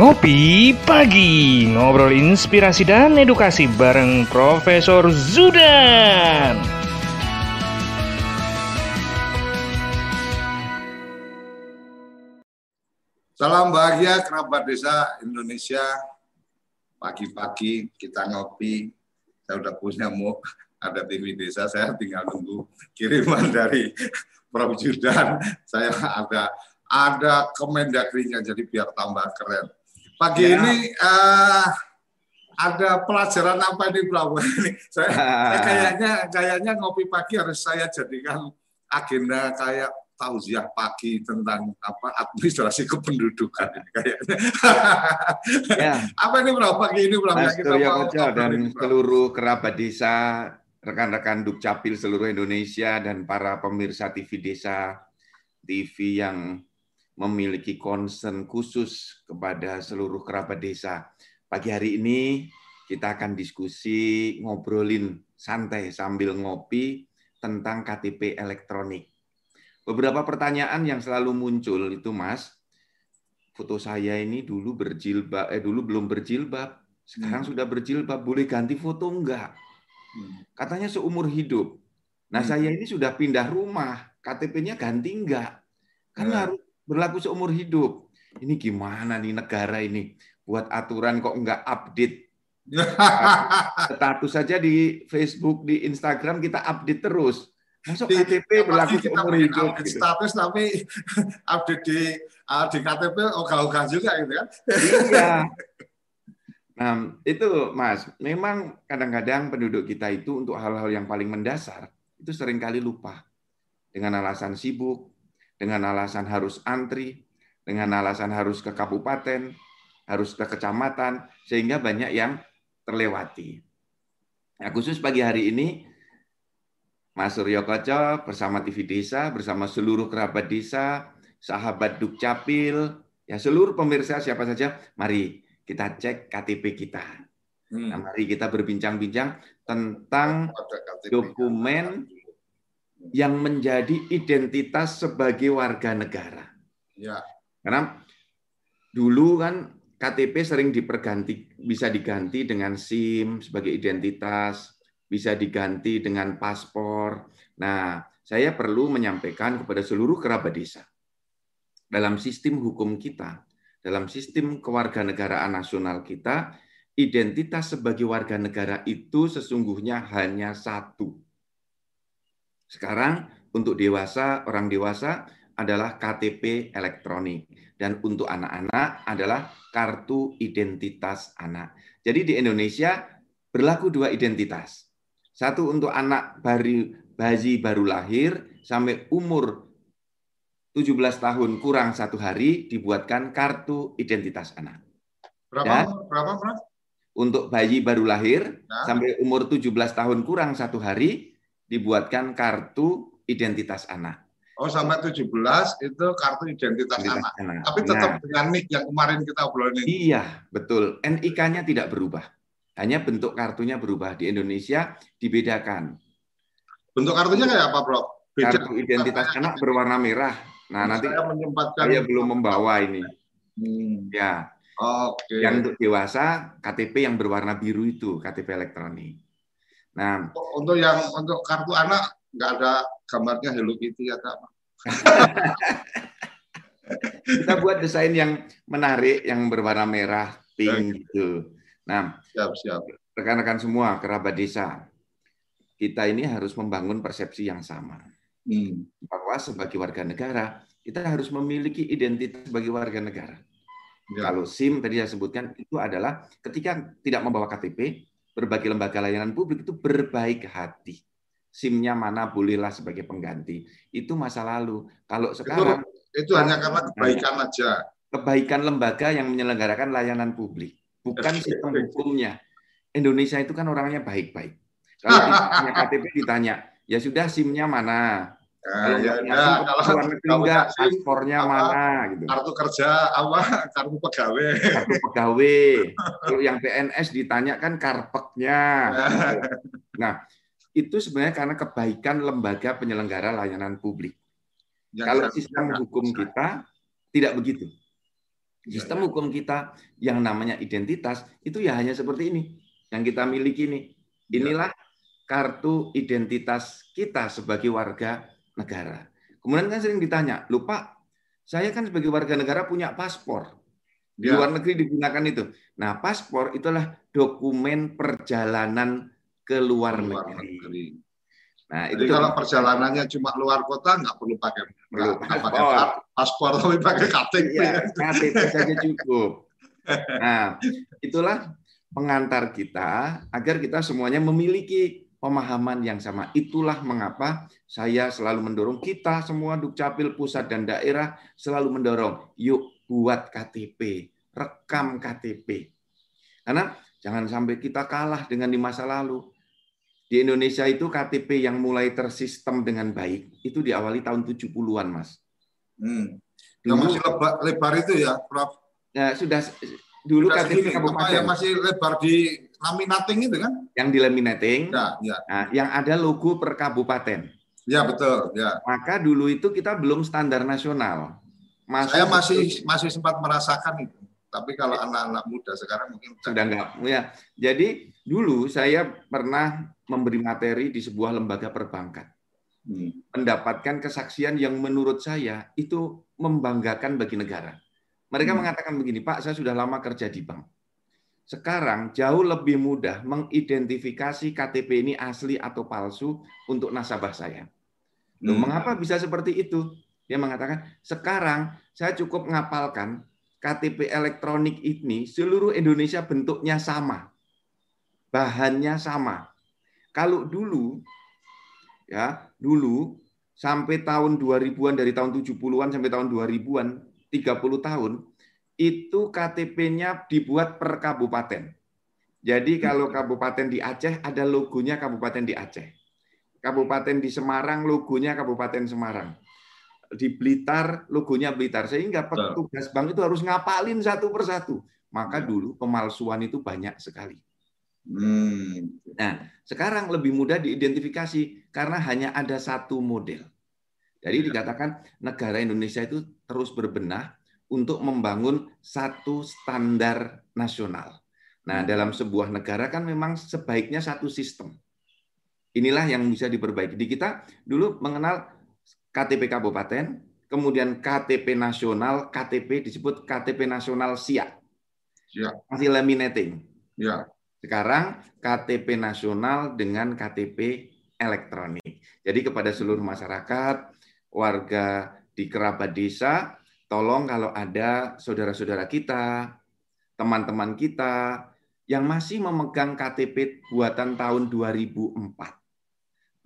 Ngopi Pagi Ngobrol inspirasi dan edukasi bareng Profesor Zudan Salam bahagia kerabat desa Indonesia Pagi-pagi kita ngopi Saya udah punya mau ada TV desa Saya tinggal tunggu kiriman dari Prof. Zudan Saya ada ada kemendagrinya jadi biar tambah keren. Pagi ya. ini uh, ada pelajaran apa ini Bro? saya, saya kayaknya kayaknya ngopi pagi harus saya jadikan agenda kayak tausiah pagi tentang apa administrasi kependudukan kayaknya. Ya. apa ini Bro? Pagi ini Bro? Mas kita mau dan ini, seluruh kerabat desa, rekan-rekan Dukcapil seluruh Indonesia dan para pemirsa TV desa, TV yang memiliki concern khusus kepada seluruh kerabat desa. Pagi hari ini kita akan diskusi, ngobrolin santai sambil ngopi tentang KTP elektronik. Beberapa pertanyaan yang selalu muncul itu, Mas, foto saya ini dulu berjilbab, eh dulu belum berjilbab, sekarang hmm. sudah berjilbab, boleh ganti foto enggak? Hmm. Katanya seumur hidup. Nah, hmm. saya ini sudah pindah rumah, KTP-nya ganti enggak? Kan hmm. harus berlaku seumur hidup. Ini gimana nih negara ini buat aturan kok nggak update status saja di Facebook, di Instagram kita update terus. Masuk KTP berlaku seumur hidup. Gitu. Status tapi update di uh, di KTP ogah-ogah juga gitu kan. Iya. Nah, itu Mas, memang kadang-kadang penduduk kita itu untuk hal-hal yang paling mendasar itu sering kali lupa. Dengan alasan sibuk, dengan alasan harus antri, dengan alasan harus ke kabupaten, harus ke kecamatan, sehingga banyak yang terlewati. Nah, khusus pagi hari ini, Mas Suryo Koco bersama TV Desa, bersama seluruh kerabat desa, sahabat Dukcapil, ya seluruh pemirsa siapa saja, mari kita cek KTP kita. Hmm. Nah, mari kita berbincang-bincang tentang dokumen yang menjadi identitas sebagai warga negara. Ya. Karena dulu kan KTP sering diperganti, bisa diganti dengan SIM sebagai identitas, bisa diganti dengan paspor. Nah, saya perlu menyampaikan kepada seluruh kerabat desa. Dalam sistem hukum kita, dalam sistem kewarganegaraan nasional kita, identitas sebagai warga negara itu sesungguhnya hanya satu, sekarang untuk dewasa, orang dewasa adalah KTP elektronik dan untuk anak-anak adalah kartu identitas anak. Jadi di Indonesia berlaku dua identitas. Satu untuk anak baru bayi baru lahir sampai umur 17 tahun kurang satu hari dibuatkan kartu identitas anak. Berapa? Dan berapa, Prof? Untuk bayi baru lahir nah. sampai umur 17 tahun kurang satu hari dibuatkan kartu identitas anak. Oh, sampai 17 itu kartu identitas, identitas anak. anak. Tapi tetap nah, dengan NIK yang kemarin kita obrolin. Iya, betul. NIK-nya tidak berubah. Hanya bentuk kartunya berubah. Di Indonesia dibedakan. Bentuk kartunya kayak apa, Bro? Beda. Kartu identitas Karena anak berwarna merah. Nah, nanti saya menyempatkan saya belum membawa ini. Hmm. Ya. Oke. Okay. Yang untuk dewasa KTP yang berwarna biru itu KTP elektronik. Nah, untuk yang untuk kartu anak nggak ada gambarnya Hello Kitty atau apa? Kita buat desain yang menarik, yang berwarna merah, pink gitu. Nah, siap, siap. Rekan-rekan semua, kerabat desa, kita ini harus membangun persepsi yang sama. Hmm. Bahwa sebagai warga negara, kita harus memiliki identitas sebagai warga negara. Ya. Kalau SIM tadi saya sebutkan itu adalah ketika tidak membawa KTP, berbagai lembaga layanan publik itu berbaik hati. SIM-nya mana bolehlah sebagai pengganti. Itu masa lalu. Kalau sekarang itu, itu hanya karena kebaikan aja. Kebaikan lembaga yang menyelenggarakan layanan publik, bukan sistem hukumnya. Indonesia itu kan orangnya baik-baik. Kalau ditanya KTP ditanya, ya sudah SIM-nya mana? Ya, ya, kalau luar negeri enggak, paspornya mana gitu. Kartu kerja apa? Kartu pegawai. Kartu pegawai. Kalau yang PNS ditanya kan karpeknya. Nah, itu sebenarnya karena kebaikan lembaga penyelenggara layanan publik. Yang Kalau sistem hukum kita tidak begitu. Sistem hukum kita yang namanya identitas itu ya hanya seperti ini yang kita miliki ini. Inilah kartu identitas kita sebagai warga negara. Kemudian kan sering ditanya, lupa saya kan sebagai warga negara punya paspor. Di ya. luar negeri digunakan itu. Nah, paspor itulah dokumen perjalanan ke luar, luar negeri. negeri. Nah, Jadi itu kalau perjalanannya cuma luar kota nggak perlu pakai perlu nggak pakai paspor tapi pakai KTP. Ya, KTP saja cukup. Nah, itulah pengantar kita agar kita semuanya memiliki pemahaman yang sama. Itulah mengapa saya selalu mendorong kita semua Dukcapil pusat dan daerah selalu mendorong, yuk buat KTP, rekam KTP. Karena jangan sampai kita kalah dengan di masa lalu di Indonesia itu KTP yang mulai tersistem dengan baik itu diawali tahun 70-an, Mas. Hmm. Dulu, masih lebar, lebar itu ya, Prof. Ya, sudah dulu sudah KTP kabupaten. yang masih lebar di laminating itu kan? Yang di laminating. Ya, ya. Nah, yang ada logo per kabupaten. Ya, betul, ya. Maka dulu itu kita belum standar nasional. Masih Saya masih itu, masih sempat merasakan itu. Tapi kalau anak-anak muda sekarang mungkin sudah enggak. Ya. Jadi dulu saya pernah memberi materi di sebuah lembaga perbankan. Hmm. Mendapatkan kesaksian yang menurut saya itu membanggakan bagi negara. Mereka hmm. mengatakan begini, Pak, saya sudah lama kerja di bank. Sekarang jauh lebih mudah mengidentifikasi KTP ini asli atau palsu untuk nasabah saya. Loh, hmm. mengapa bisa seperti itu? Dia mengatakan, sekarang saya cukup ngapalkan KTP elektronik ini seluruh Indonesia bentuknya sama. Bahannya sama. Kalau dulu ya, dulu sampai tahun 2000-an dari tahun 70-an sampai tahun 2000-an, 30 tahun itu KTP-nya dibuat per kabupaten. Jadi kalau kabupaten di Aceh ada logonya kabupaten di Aceh. Kabupaten di Semarang logonya Kabupaten Semarang. Di Blitar logonya Blitar. Sehingga petugas bank itu harus ngapalin satu persatu. Maka dulu pemalsuan itu banyak sekali. Hmm. Nah, sekarang lebih mudah diidentifikasi karena hanya ada satu model. Jadi ya. dikatakan negara Indonesia itu terus berbenah untuk membangun satu standar nasional. Nah, hmm. dalam sebuah negara kan memang sebaiknya satu sistem. Inilah yang bisa diperbaiki. Di kita dulu mengenal KTP kabupaten, kemudian KTP nasional, KTP disebut KTP nasional siap. Ya. Masih laminating. Ya. Sekarang KTP nasional dengan KTP elektronik. Jadi kepada seluruh masyarakat, warga di kerabat desa, tolong kalau ada saudara-saudara kita, teman-teman kita yang masih memegang KTP buatan tahun 2004.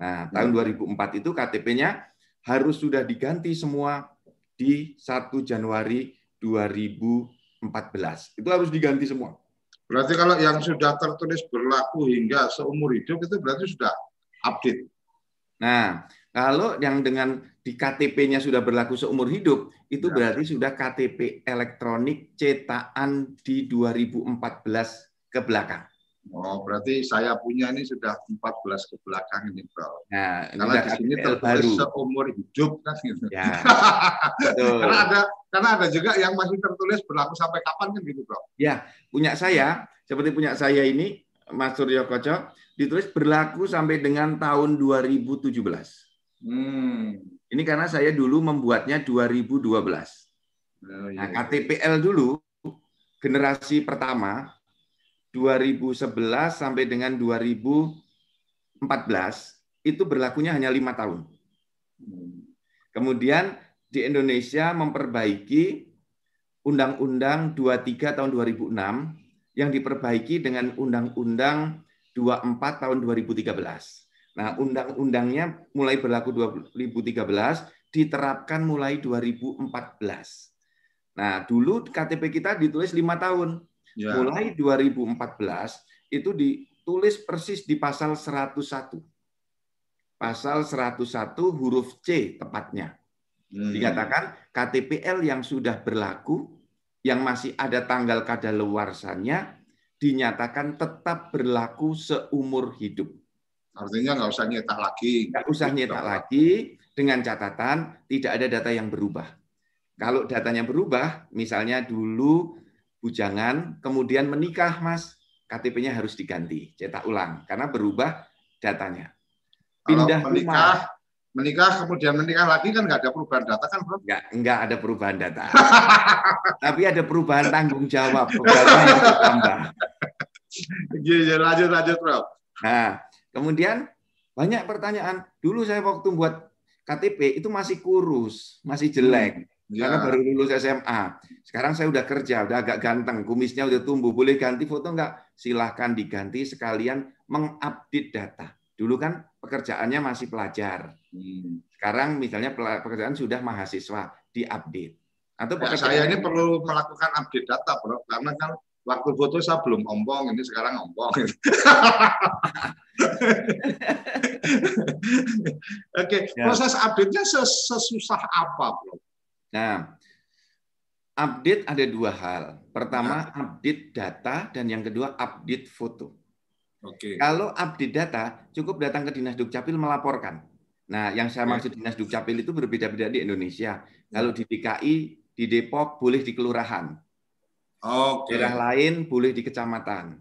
Nah, tahun 2004 hmm. itu KTP-nya harus sudah diganti semua di 1 Januari 2014. Itu harus diganti semua. Berarti kalau yang sudah tertulis berlaku hingga seumur hidup itu berarti sudah update. Nah, kalau yang dengan di KTP-nya sudah berlaku seumur hidup, itu ya. berarti sudah KTP elektronik cetakan di 2014 ke belakang. Oh, berarti saya punya ini sudah 14 ke belakang ini, Bro. Nah, karena di sini tertulis seumur hidup kan gitu. Ya, karena ada karena ada juga yang masih tertulis berlaku sampai kapan kan gitu, Bro. Ya, punya saya seperti punya saya ini Mas Suryo Koco ditulis berlaku sampai dengan tahun 2017. Hmm. Ini karena saya dulu membuatnya 2012. Oh, iya. Nah, KTPL dulu generasi pertama 2011 sampai dengan 2014 itu berlakunya hanya lima tahun. Kemudian di Indonesia memperbaiki Undang-Undang 23 tahun 2006 yang diperbaiki dengan Undang-Undang 24 tahun 2013. Nah, undang-undangnya mulai berlaku 2013, diterapkan mulai 2014. Nah, dulu KTP kita ditulis lima tahun. Ya. Mulai 2014 itu ditulis persis di pasal 101. Pasal 101 huruf C tepatnya. Hmm. Dikatakan KTPL yang sudah berlaku, yang masih ada tanggal kadaluarsanya, dinyatakan tetap berlaku seumur hidup. Artinya nggak usah nyetak lagi. Nggak usah nyetak lagi, dengan catatan tidak ada data yang berubah. Kalau datanya berubah, misalnya dulu bujangan, kemudian menikah, Mas, KTP-nya harus diganti, cetak ulang karena berubah datanya. Pindah Kalau menikah, rumah, menikah kemudian menikah lagi kan nggak ada perubahan data kan bro? Nggak, nggak ada perubahan data. Tapi ada perubahan tanggung jawab, pegawai yang iya, lanjut, lanjut bro. Nah, kemudian banyak pertanyaan. Dulu saya waktu buat KTP itu masih kurus, masih jelek. Hmm, ya. Karena baru lulus SMA. Sekarang saya udah kerja, udah agak ganteng, kumisnya udah tumbuh. Boleh ganti foto nggak? Silahkan diganti sekalian mengupdate data. Dulu kan pekerjaannya masih pelajar. Hmm. Sekarang misalnya pekerjaan sudah mahasiswa, diupdate. Atau ya, saya ini perlu melakukan update data, bro, karena kan waktu foto saya belum ompong, ini sekarang ompong. Oke, ya. proses update-nya sesusah apa, bro? Nah, update ada dua hal. Pertama, nah. update data, dan yang kedua, update foto. Oke. Kalau update data, cukup datang ke Dinas Dukcapil melaporkan. Nah, yang saya maksud Dinas Dukcapil itu berbeda-beda di Indonesia. Kalau di DKI, di Depok boleh di kelurahan. Oke. Daerah lain boleh di kecamatan.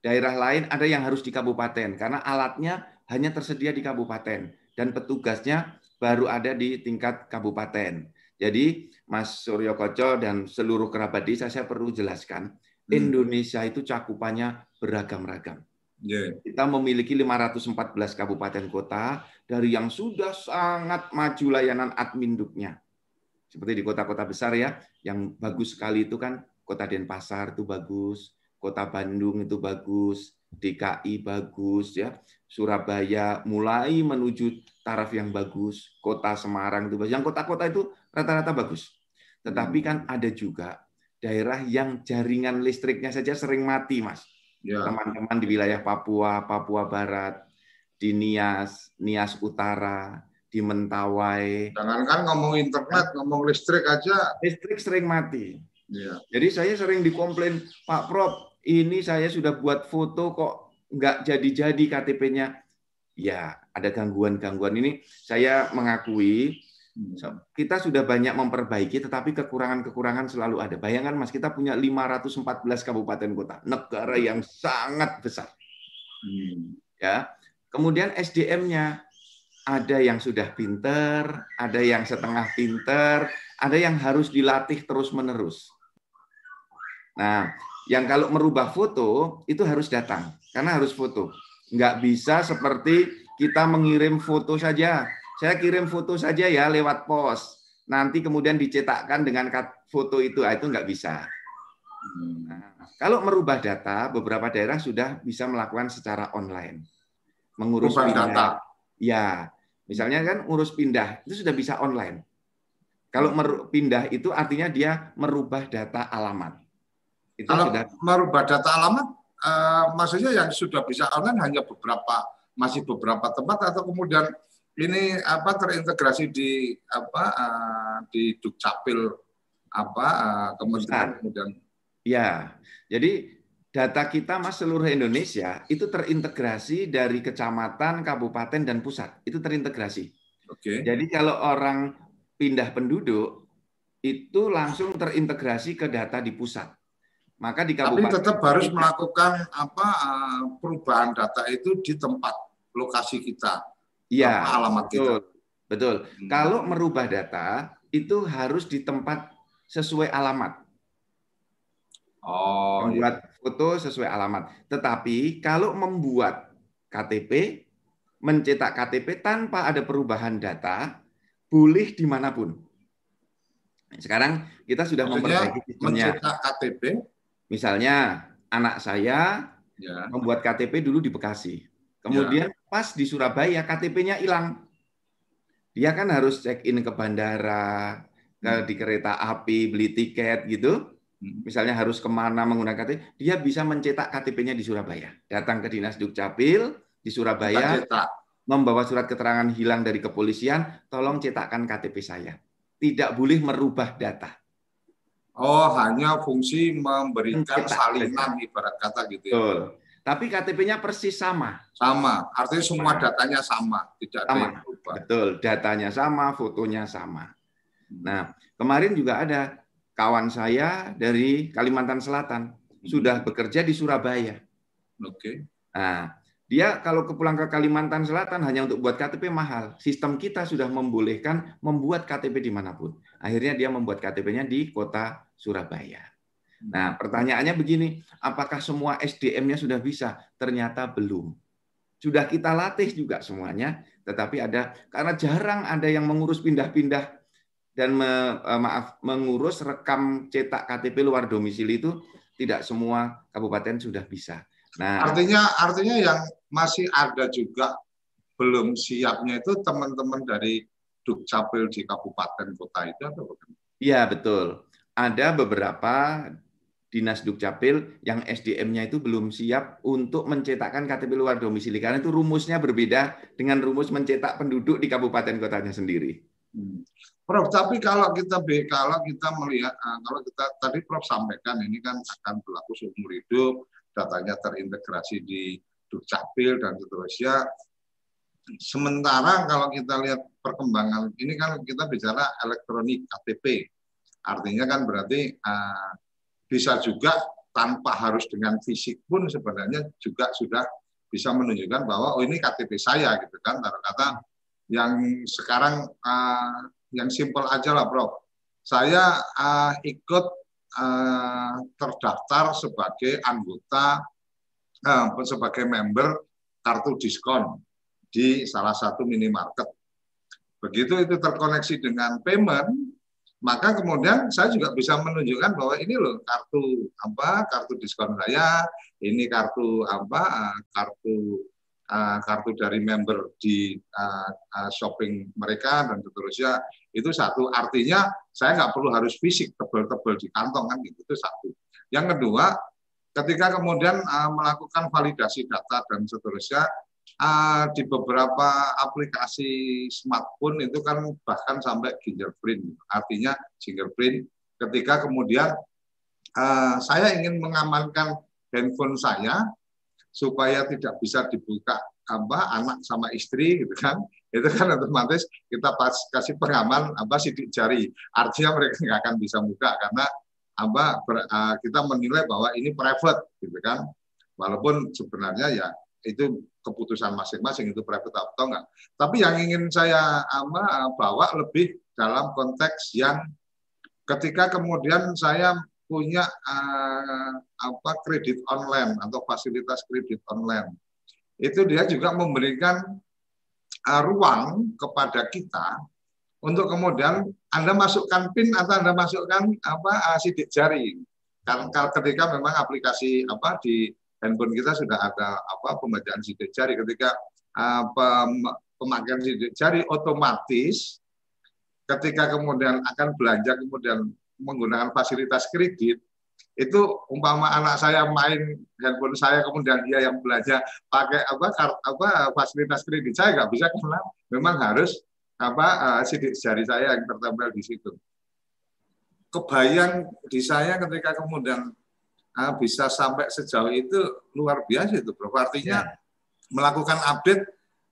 Daerah lain ada yang harus di kabupaten karena alatnya hanya tersedia di kabupaten dan petugasnya baru ada di tingkat kabupaten. Jadi Mas Suryo Koco dan seluruh kerabat desa saya perlu jelaskan, hmm. Indonesia itu cakupannya beragam-ragam. Yeah. Kita memiliki 514 kabupaten kota dari yang sudah sangat maju layanan adminduknya. Seperti di kota-kota besar ya, yang bagus sekali itu kan kota Denpasar itu bagus, kota Bandung itu bagus, DKI bagus ya, Surabaya mulai menuju taraf yang bagus, kota Semarang itu bagus. Yang kota-kota itu rata-rata bagus. Tetapi kan ada juga daerah yang jaringan listriknya saja sering mati, Mas Ya. teman-teman di wilayah Papua, Papua Barat, di Nias, Nias Utara, di Mentawai. Jangankan ngomong internet, ngomong listrik aja. Listrik sering mati. Ya. Jadi saya sering dikomplain, Pak Prof, ini saya sudah buat foto kok nggak jadi-jadi KTP-nya. Ya, ada gangguan-gangguan ini. Saya mengakui kita sudah banyak memperbaiki, tetapi kekurangan-kekurangan selalu ada. Bayangkan Mas, kita punya 514 kabupaten kota, negara yang sangat besar. Hmm. Ya, kemudian SDM-nya ada yang sudah pinter, ada yang setengah pinter, ada yang harus dilatih terus-menerus. Nah, yang kalau merubah foto itu harus datang, karena harus foto. Nggak bisa seperti kita mengirim foto saja saya kirim foto saja ya lewat pos. Nanti kemudian dicetakkan dengan foto itu, ah, itu nggak bisa. Nah, kalau merubah data, beberapa daerah sudah bisa melakukan secara online. Mengurus pindah. data. Ya, misalnya kan urus pindah itu sudah bisa online. Kalau pindah itu artinya dia merubah data alamat. Itu kalau sudah merubah data alamat, uh, maksudnya yang sudah bisa online hanya beberapa masih beberapa tempat atau kemudian ini apa terintegrasi di apa uh, di Dukcapil apa uh, kemudian kemudian ya jadi data kita mas seluruh Indonesia itu terintegrasi dari kecamatan kabupaten dan pusat. Itu terintegrasi. Oke. Okay. jadi kalau orang pindah penduduk itu langsung terintegrasi ke data di pusat maka di kabupaten tapi tetap harus melakukan apa uh, perubahan data itu di tempat lokasi kita Iya, alamat betul. kita. Betul. Hmm. Kalau merubah data itu harus di tempat sesuai alamat. Oh, membuat iya. foto sesuai alamat. Tetapi kalau membuat KTP, mencetak KTP tanpa ada perubahan data, boleh di mana pun. Sekarang kita sudah Maksudnya, memperbaiki sistemnya. Mencetak KTP? Misalnya anak saya ya. membuat KTP dulu di Bekasi. Kemudian ya. pas di Surabaya KTP-nya hilang. Dia kan harus check in ke bandara, ke di kereta api, beli tiket gitu. Hmm. Misalnya harus ke mana menggunakan KTP, dia bisa mencetak KTP-nya di Surabaya. Datang ke Dinas Dukcapil di Surabaya, membawa surat keterangan hilang dari kepolisian, tolong cetakkan KTP saya. Tidak boleh merubah data. Oh, hanya fungsi memberikan salinan ibarat kata gitu ya. Betul. Tapi KTP-nya persis sama. Sama, artinya semua datanya sama, tidak sama. ada yang berubah. Betul, datanya sama, fotonya sama. Nah, kemarin juga ada kawan saya dari Kalimantan Selatan sudah bekerja di Surabaya. Oke. Okay. Nah, dia kalau ke pulang ke Kalimantan Selatan hanya untuk buat KTP mahal. Sistem kita sudah membolehkan membuat KTP di mana pun. Akhirnya dia membuat KTP-nya di kota Surabaya. Nah, pertanyaannya begini, apakah semua SDM-nya sudah bisa? Ternyata belum. Sudah kita latih juga semuanya, tetapi ada karena jarang ada yang mengurus pindah-pindah dan me, eh, maaf mengurus rekam cetak KTP luar domisili itu tidak semua kabupaten sudah bisa. Nah, artinya artinya yang masih ada juga belum siapnya itu teman-teman dari Dukcapil di kabupaten kota itu atau bagaimana? Iya, betul. Ada beberapa Dinas Dukcapil yang SDM-nya itu belum siap untuk mencetakkan KTP luar domisili karena itu rumusnya berbeda dengan rumus mencetak penduduk di kabupaten kotanya sendiri. Hmm. Prof, tapi kalau kita kalau kita melihat ah, kalau kita tadi Prof sampaikan ini kan akan berlaku seumur hidup, datanya terintegrasi di Dukcapil dan seterusnya. Sementara kalau kita lihat perkembangan ini kan kita bicara elektronik KTP, artinya kan berarti uh, bisa juga tanpa harus dengan fisik pun sebenarnya juga sudah bisa menunjukkan bahwa oh ini KTP saya gitu kan. Taruh kata yang sekarang uh, yang simpel aja lah Prof. Saya uh, ikut uh, terdaftar sebagai anggota uh, sebagai member kartu diskon di salah satu minimarket. Begitu itu terkoneksi dengan payment maka kemudian saya juga bisa menunjukkan bahwa ini loh kartu apa kartu diskon saya ini kartu apa eh, kartu uh, kartu dari member di uh, shopping mereka dan seterusnya. Itu satu. Artinya saya nggak perlu harus fisik tebel-tebel di kantong kan gitu. Itu satu. Yang kedua ketika kemudian melakukan validasi data dan seterusnya uh, di beberapa aplikasi smartphone itu kan bahkan sampai fingerprint. Artinya fingerprint. Ketika kemudian uh, saya ingin mengamankan handphone saya supaya tidak bisa dibuka apa anak sama istri gitu kan. Itu kan otomatis kita pas kasih pengaman apa sidik jari. Artinya mereka nggak akan bisa buka karena apa ber, uh, kita menilai bahwa ini private gitu kan. Walaupun sebenarnya ya itu keputusan masing-masing itu private atau enggak. Tapi yang ingin saya ama, bawa lebih dalam konteks yang ketika kemudian saya punya uh, apa kredit online atau fasilitas kredit online itu dia juga memberikan uh, ruang kepada kita untuk kemudian anda masukkan pin atau anda masukkan apa uh, sidik jari kan ketika memang aplikasi apa di handphone kita sudah ada apa pembacaan sidik jari. Ketika uh, pem, pemakaian sidik jari otomatis ketika kemudian akan belanja kemudian menggunakan fasilitas kredit itu umpama anak saya main handphone saya kemudian dia yang belanja pakai apa kart, apa fasilitas kredit saya nggak bisa karena memang harus apa uh, sidik jari saya yang tertempel di situ. Kebayang di saya ketika kemudian uh, bisa sampai sejauh itu luar biasa itu bro. Artinya ya. melakukan update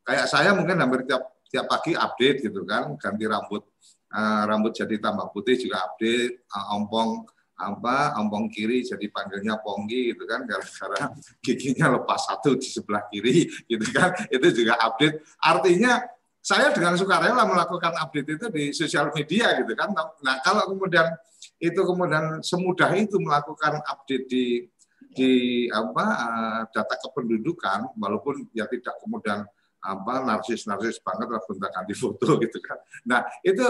kayak saya mungkin hampir tiap tiap pagi update gitu kan, ganti rambut uh, rambut jadi tambah putih juga update, uh, ompong apa ompong kiri jadi panggilnya ponggi gitu kan gara-gara giginya lepas satu di sebelah kiri gitu kan itu juga update artinya saya dengan sukarela melakukan update itu di sosial media gitu kan nah kalau kemudian itu kemudian semudah itu melakukan update di di apa eh, data kependudukan walaupun ya tidak kemudian apa narsis-narsis banget lah gonta ganti foto gitu kan. Nah, itu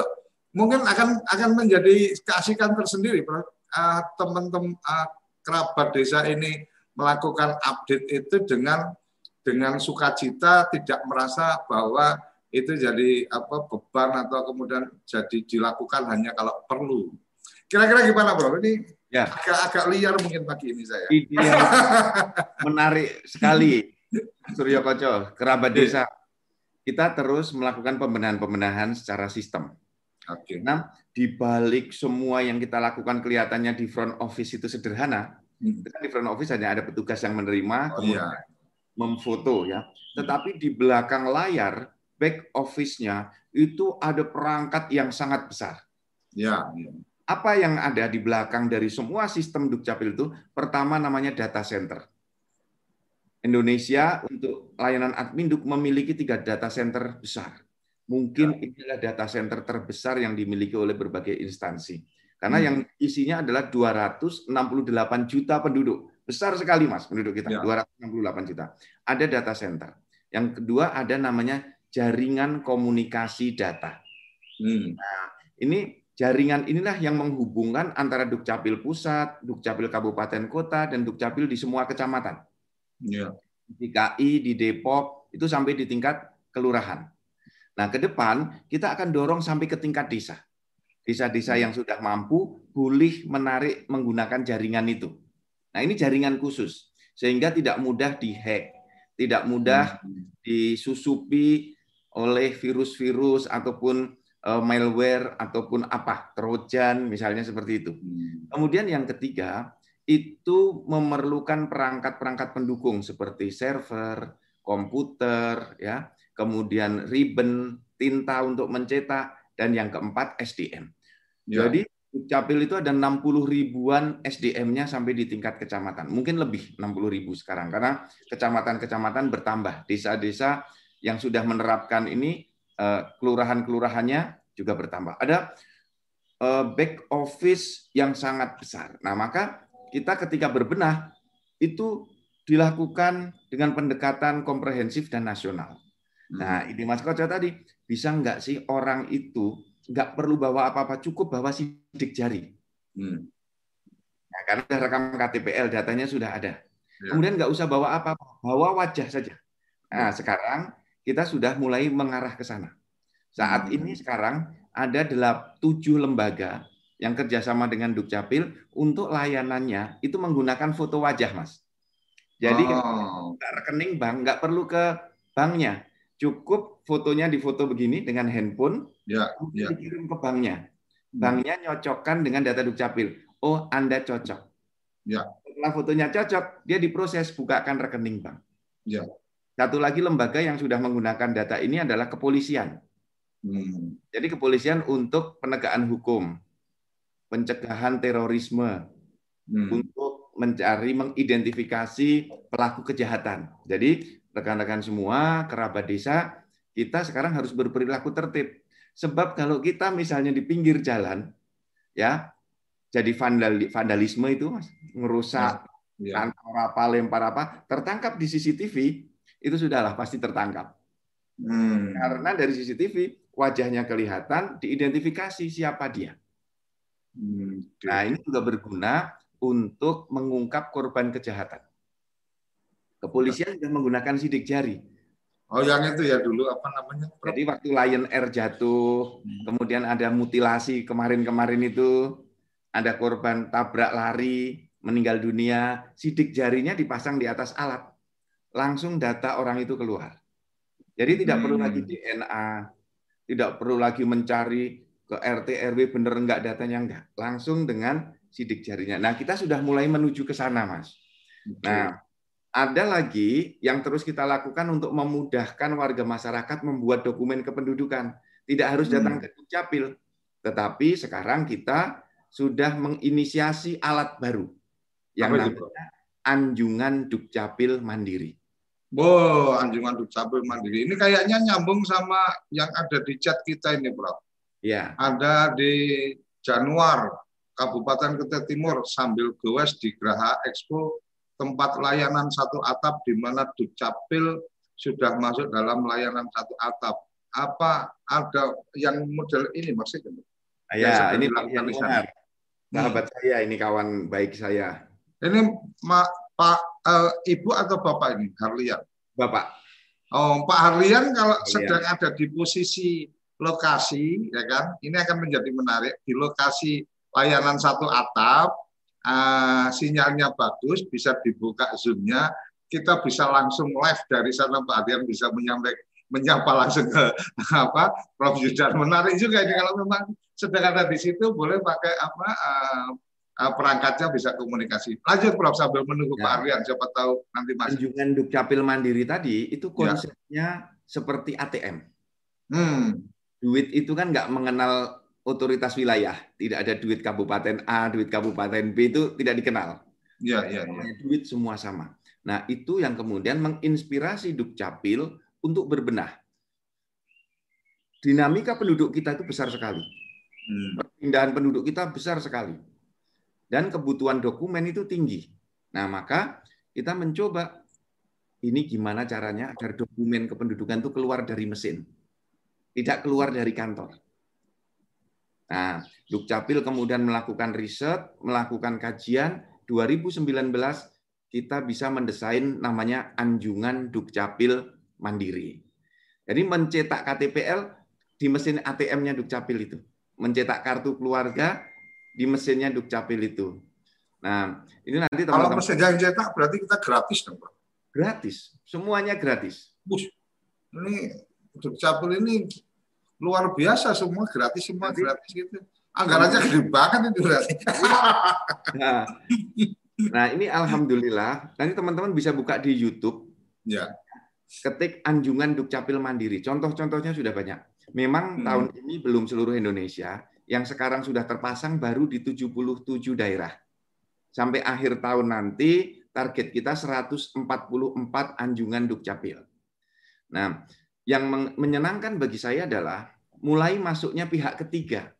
mungkin akan akan menjadi keasikan tersendiri eh, teman-teman uh, kerabat desa ini melakukan update itu dengan dengan sukacita tidak merasa bahwa itu jadi apa beban atau kemudian jadi dilakukan hanya kalau perlu Kira-kira gimana bro? Ini ya. agak, agak liar mungkin pagi ini saya. Ini menarik sekali, Suryo Koco, kerabat iya. desa. Kita terus melakukan pembenahan-pembenahan secara sistem. Oke. Nah, di balik semua yang kita lakukan kelihatannya di front office itu sederhana. Hmm. Di front office hanya ada petugas yang menerima, oh, kemudian iya. memfoto ya. Tetapi di belakang layar back office-nya itu ada perangkat yang sangat besar Ya, ya. Apa yang ada di belakang dari semua sistem Dukcapil itu? Pertama namanya data center. Indonesia untuk layanan admin Duk memiliki tiga data center besar. Mungkin ya. inilah data center terbesar yang dimiliki oleh berbagai instansi. Karena hmm. yang isinya adalah 268 juta penduduk. Besar sekali Mas penduduk kita, ya. 268 juta. Ada data center. Yang kedua ada namanya jaringan komunikasi data. Hmm. Nah, ini jaringan inilah yang menghubungkan antara Dukcapil pusat, Dukcapil kabupaten kota, dan Dukcapil di semua kecamatan. Ya. Di KI, di Depok, itu sampai di tingkat kelurahan. Nah, ke depan kita akan dorong sampai ke tingkat desa. Desa-desa yang sudah mampu boleh menarik menggunakan jaringan itu. Nah, ini jaringan khusus sehingga tidak mudah dihack, tidak mudah hmm. disusupi oleh virus-virus ataupun Eh, malware ataupun apa trojan misalnya seperti itu. Hmm. Kemudian yang ketiga itu memerlukan perangkat-perangkat pendukung seperti server, komputer, ya, kemudian ribbon, tinta untuk mencetak, dan yang keempat SDM. Ya. Jadi Capil itu ada 60 ribuan SDM-nya sampai di tingkat kecamatan. Mungkin lebih 60 ribu sekarang karena kecamatan-kecamatan bertambah. Desa-desa yang sudah menerapkan ini kelurahan-kelurahannya juga bertambah. Ada eh, back office yang sangat besar. Nah, maka kita ketika berbenah itu dilakukan dengan pendekatan komprehensif dan nasional. Nah, hmm. ini Mas Koco tadi, bisa nggak sih orang itu nggak perlu bawa apa-apa, cukup bawa sidik jari. Hmm. Nah, karena rekam KTPL, datanya sudah ada. Ya. Kemudian nggak usah bawa apa-apa, bawa wajah saja. Nah, ya. sekarang kita sudah mulai mengarah ke sana. Saat hmm. ini sekarang ada tujuh lembaga yang kerjasama dengan Dukcapil untuk layanannya itu menggunakan foto wajah, Mas. Jadi oh. rekening bank nggak perlu ke banknya, cukup fotonya difoto begini dengan handphone, ya, ya. dikirim ke banknya. Hmm. Banknya nyocokkan dengan data Dukcapil. Oh, Anda cocok. Ya. Setelah fotonya cocok, dia diproses bukakan rekening bank. Ya. Satu lagi lembaga yang sudah menggunakan data ini adalah kepolisian. Hmm. Jadi kepolisian untuk penegakan hukum, pencegahan terorisme, hmm. untuk mencari, mengidentifikasi pelaku kejahatan. Jadi rekan-rekan semua, kerabat desa, kita sekarang harus berperilaku tertib. Sebab kalau kita misalnya di pinggir jalan, ya jadi vandal, vandalisme itu mas, ngerusak, ya. ya. apa, lempar apa, tertangkap di CCTV, itu sudahlah pasti tertangkap. Hmm. Karena dari CCTV wajahnya kelihatan, diidentifikasi siapa dia. Hmm. Nah ini juga berguna untuk mengungkap korban kejahatan. Kepolisian sudah menggunakan sidik jari. Oh yang itu ya dulu apa namanya? Jadi waktu Lion Air jatuh, hmm. kemudian ada mutilasi kemarin-kemarin itu, ada korban tabrak lari, meninggal dunia, sidik jarinya dipasang di atas alat langsung data orang itu keluar. Jadi tidak hmm. perlu lagi DNA, tidak perlu lagi mencari ke RT RW bener enggak datanya enggak, langsung dengan sidik jarinya. Nah, kita sudah mulai menuju ke sana, Mas. Okay. Nah, ada lagi yang terus kita lakukan untuk memudahkan warga masyarakat membuat dokumen kependudukan. Tidak harus datang hmm. ke Dukcapil, tetapi sekarang kita sudah menginisiasi alat baru yang Apa namanya Anjungan Dukcapil Mandiri. Wow, Anjungan Dukcapil Mandiri. Ini kayaknya nyambung sama yang ada di chat kita ini, Bro. Iya. Ada di Januar, Kabupaten Kutai Timur, sambil goes di Graha Expo, tempat layanan satu atap di mana Dukcapil sudah masuk dalam layanan satu atap. Apa ada yang model ini maksudnya? Ya, ini Pak Sahabat hmm. saya, ini kawan baik saya. Ini Pak uh, Ibu atau Bapak ini Harlian? Bapak. Oh, Pak Harlian kalau Harlian. sedang ada di posisi lokasi, ya kan? Ini akan menjadi menarik di lokasi layanan satu atap, uh, sinyalnya bagus, bisa dibuka zoomnya, kita bisa langsung live dari sana Pak Harlian bisa menyampaikan menyapa langsung ke apa Prof Yudan menarik juga ini kalau memang sedang ada di situ boleh pakai apa uh, perangkatnya bisa komunikasi. Lanjut Prof sambil menunggu ya. Pak Aryan siapa tahu nanti masuk. Kunjungan Dukcapil Mandiri tadi itu ya. konsepnya ya. seperti ATM. Hmm. Duit itu kan nggak mengenal otoritas wilayah, tidak ada duit kabupaten A, duit kabupaten B itu tidak dikenal. Iya, iya, iya. Duit semua sama. Nah, itu yang kemudian menginspirasi Dukcapil untuk berbenah. Dinamika penduduk kita itu besar sekali. Hmm. Perpindahan penduduk kita besar sekali. Dan kebutuhan dokumen itu tinggi. Nah, maka kita mencoba ini gimana caranya agar dokumen kependudukan itu keluar dari mesin. Tidak keluar dari kantor. Nah, Dukcapil kemudian melakukan riset, melakukan kajian. 2019 kita bisa mendesain namanya Anjungan Dukcapil Mandiri. Jadi mencetak KTPL di mesin ATM-nya Dukcapil itu. Mencetak kartu keluarga di mesinnya Dukcapil itu. Nah, ini nanti teman-teman. Kalau mesin yang cetak berarti kita gratis dong, Pak? Gratis. Semuanya gratis. Bus. Ini Dukcapil ini luar biasa semua gratis semua gratis gitu. Anggarannya gede banget itu berarti. Nah, nah, ini alhamdulillah. Nanti teman-teman bisa buka di YouTube. Ya. Ketik Anjungan Dukcapil Mandiri. Contoh-contohnya sudah banyak. Memang hmm. tahun ini belum seluruh Indonesia. Yang sekarang sudah terpasang baru di 77 daerah. Sampai akhir tahun nanti target kita 144 anjungan Dukcapil. Nah, yang menyenangkan bagi saya adalah mulai masuknya pihak ketiga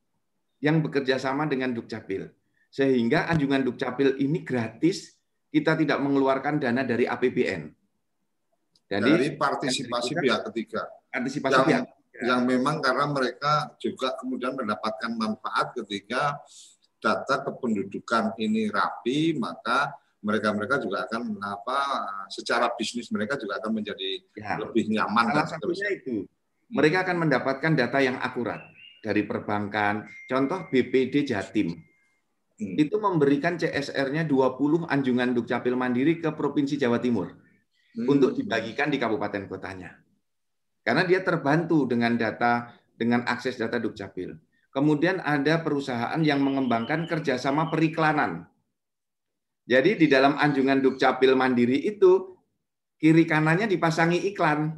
yang bekerja sama dengan Dukcapil. Sehingga anjungan Dukcapil ini gratis, kita tidak mengeluarkan dana dari APBN. Jadi, dari partisipasi pihak ketiga. Partisipasi yang, pihak yang memang karena mereka juga kemudian mendapatkan manfaat ketika data kependudukan ini rapi, maka mereka-mereka juga akan apa secara bisnis mereka juga akan menjadi ya. lebih nyaman Salah dan satunya itu mereka akan mendapatkan data yang akurat dari perbankan. Contoh BPD Jatim hmm. itu memberikan CSR-nya 20 anjungan Dukcapil Mandiri ke Provinsi Jawa Timur hmm. untuk dibagikan di kabupaten kotanya. Karena dia terbantu dengan data dengan akses data Dukcapil. Kemudian ada perusahaan yang mengembangkan kerjasama periklanan jadi di dalam anjungan Dukcapil Mandiri itu kiri kanannya dipasangi iklan.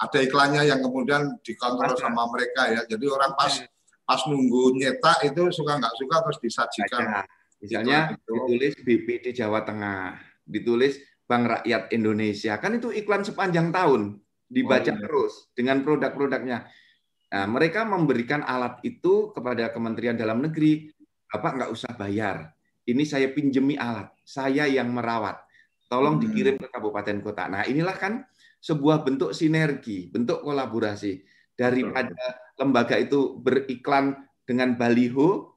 Ada iklannya yang kemudian dikontrol Ada. sama mereka ya. Jadi orang pas pas nunggu nyetak itu suka nggak suka terus disajikan. Ada. Misalnya itu. ditulis BPD Jawa Tengah, ditulis Bank Rakyat Indonesia. Kan itu iklan sepanjang tahun dibaca oh, iya. terus dengan produk-produknya. Nah, mereka memberikan alat itu kepada Kementerian Dalam Negeri, Bapak nggak usah bayar ini saya pinjemi alat, saya yang merawat. Tolong hmm. dikirim ke kabupaten kota. Nah, inilah kan sebuah bentuk sinergi, bentuk kolaborasi daripada lembaga itu beriklan dengan baliho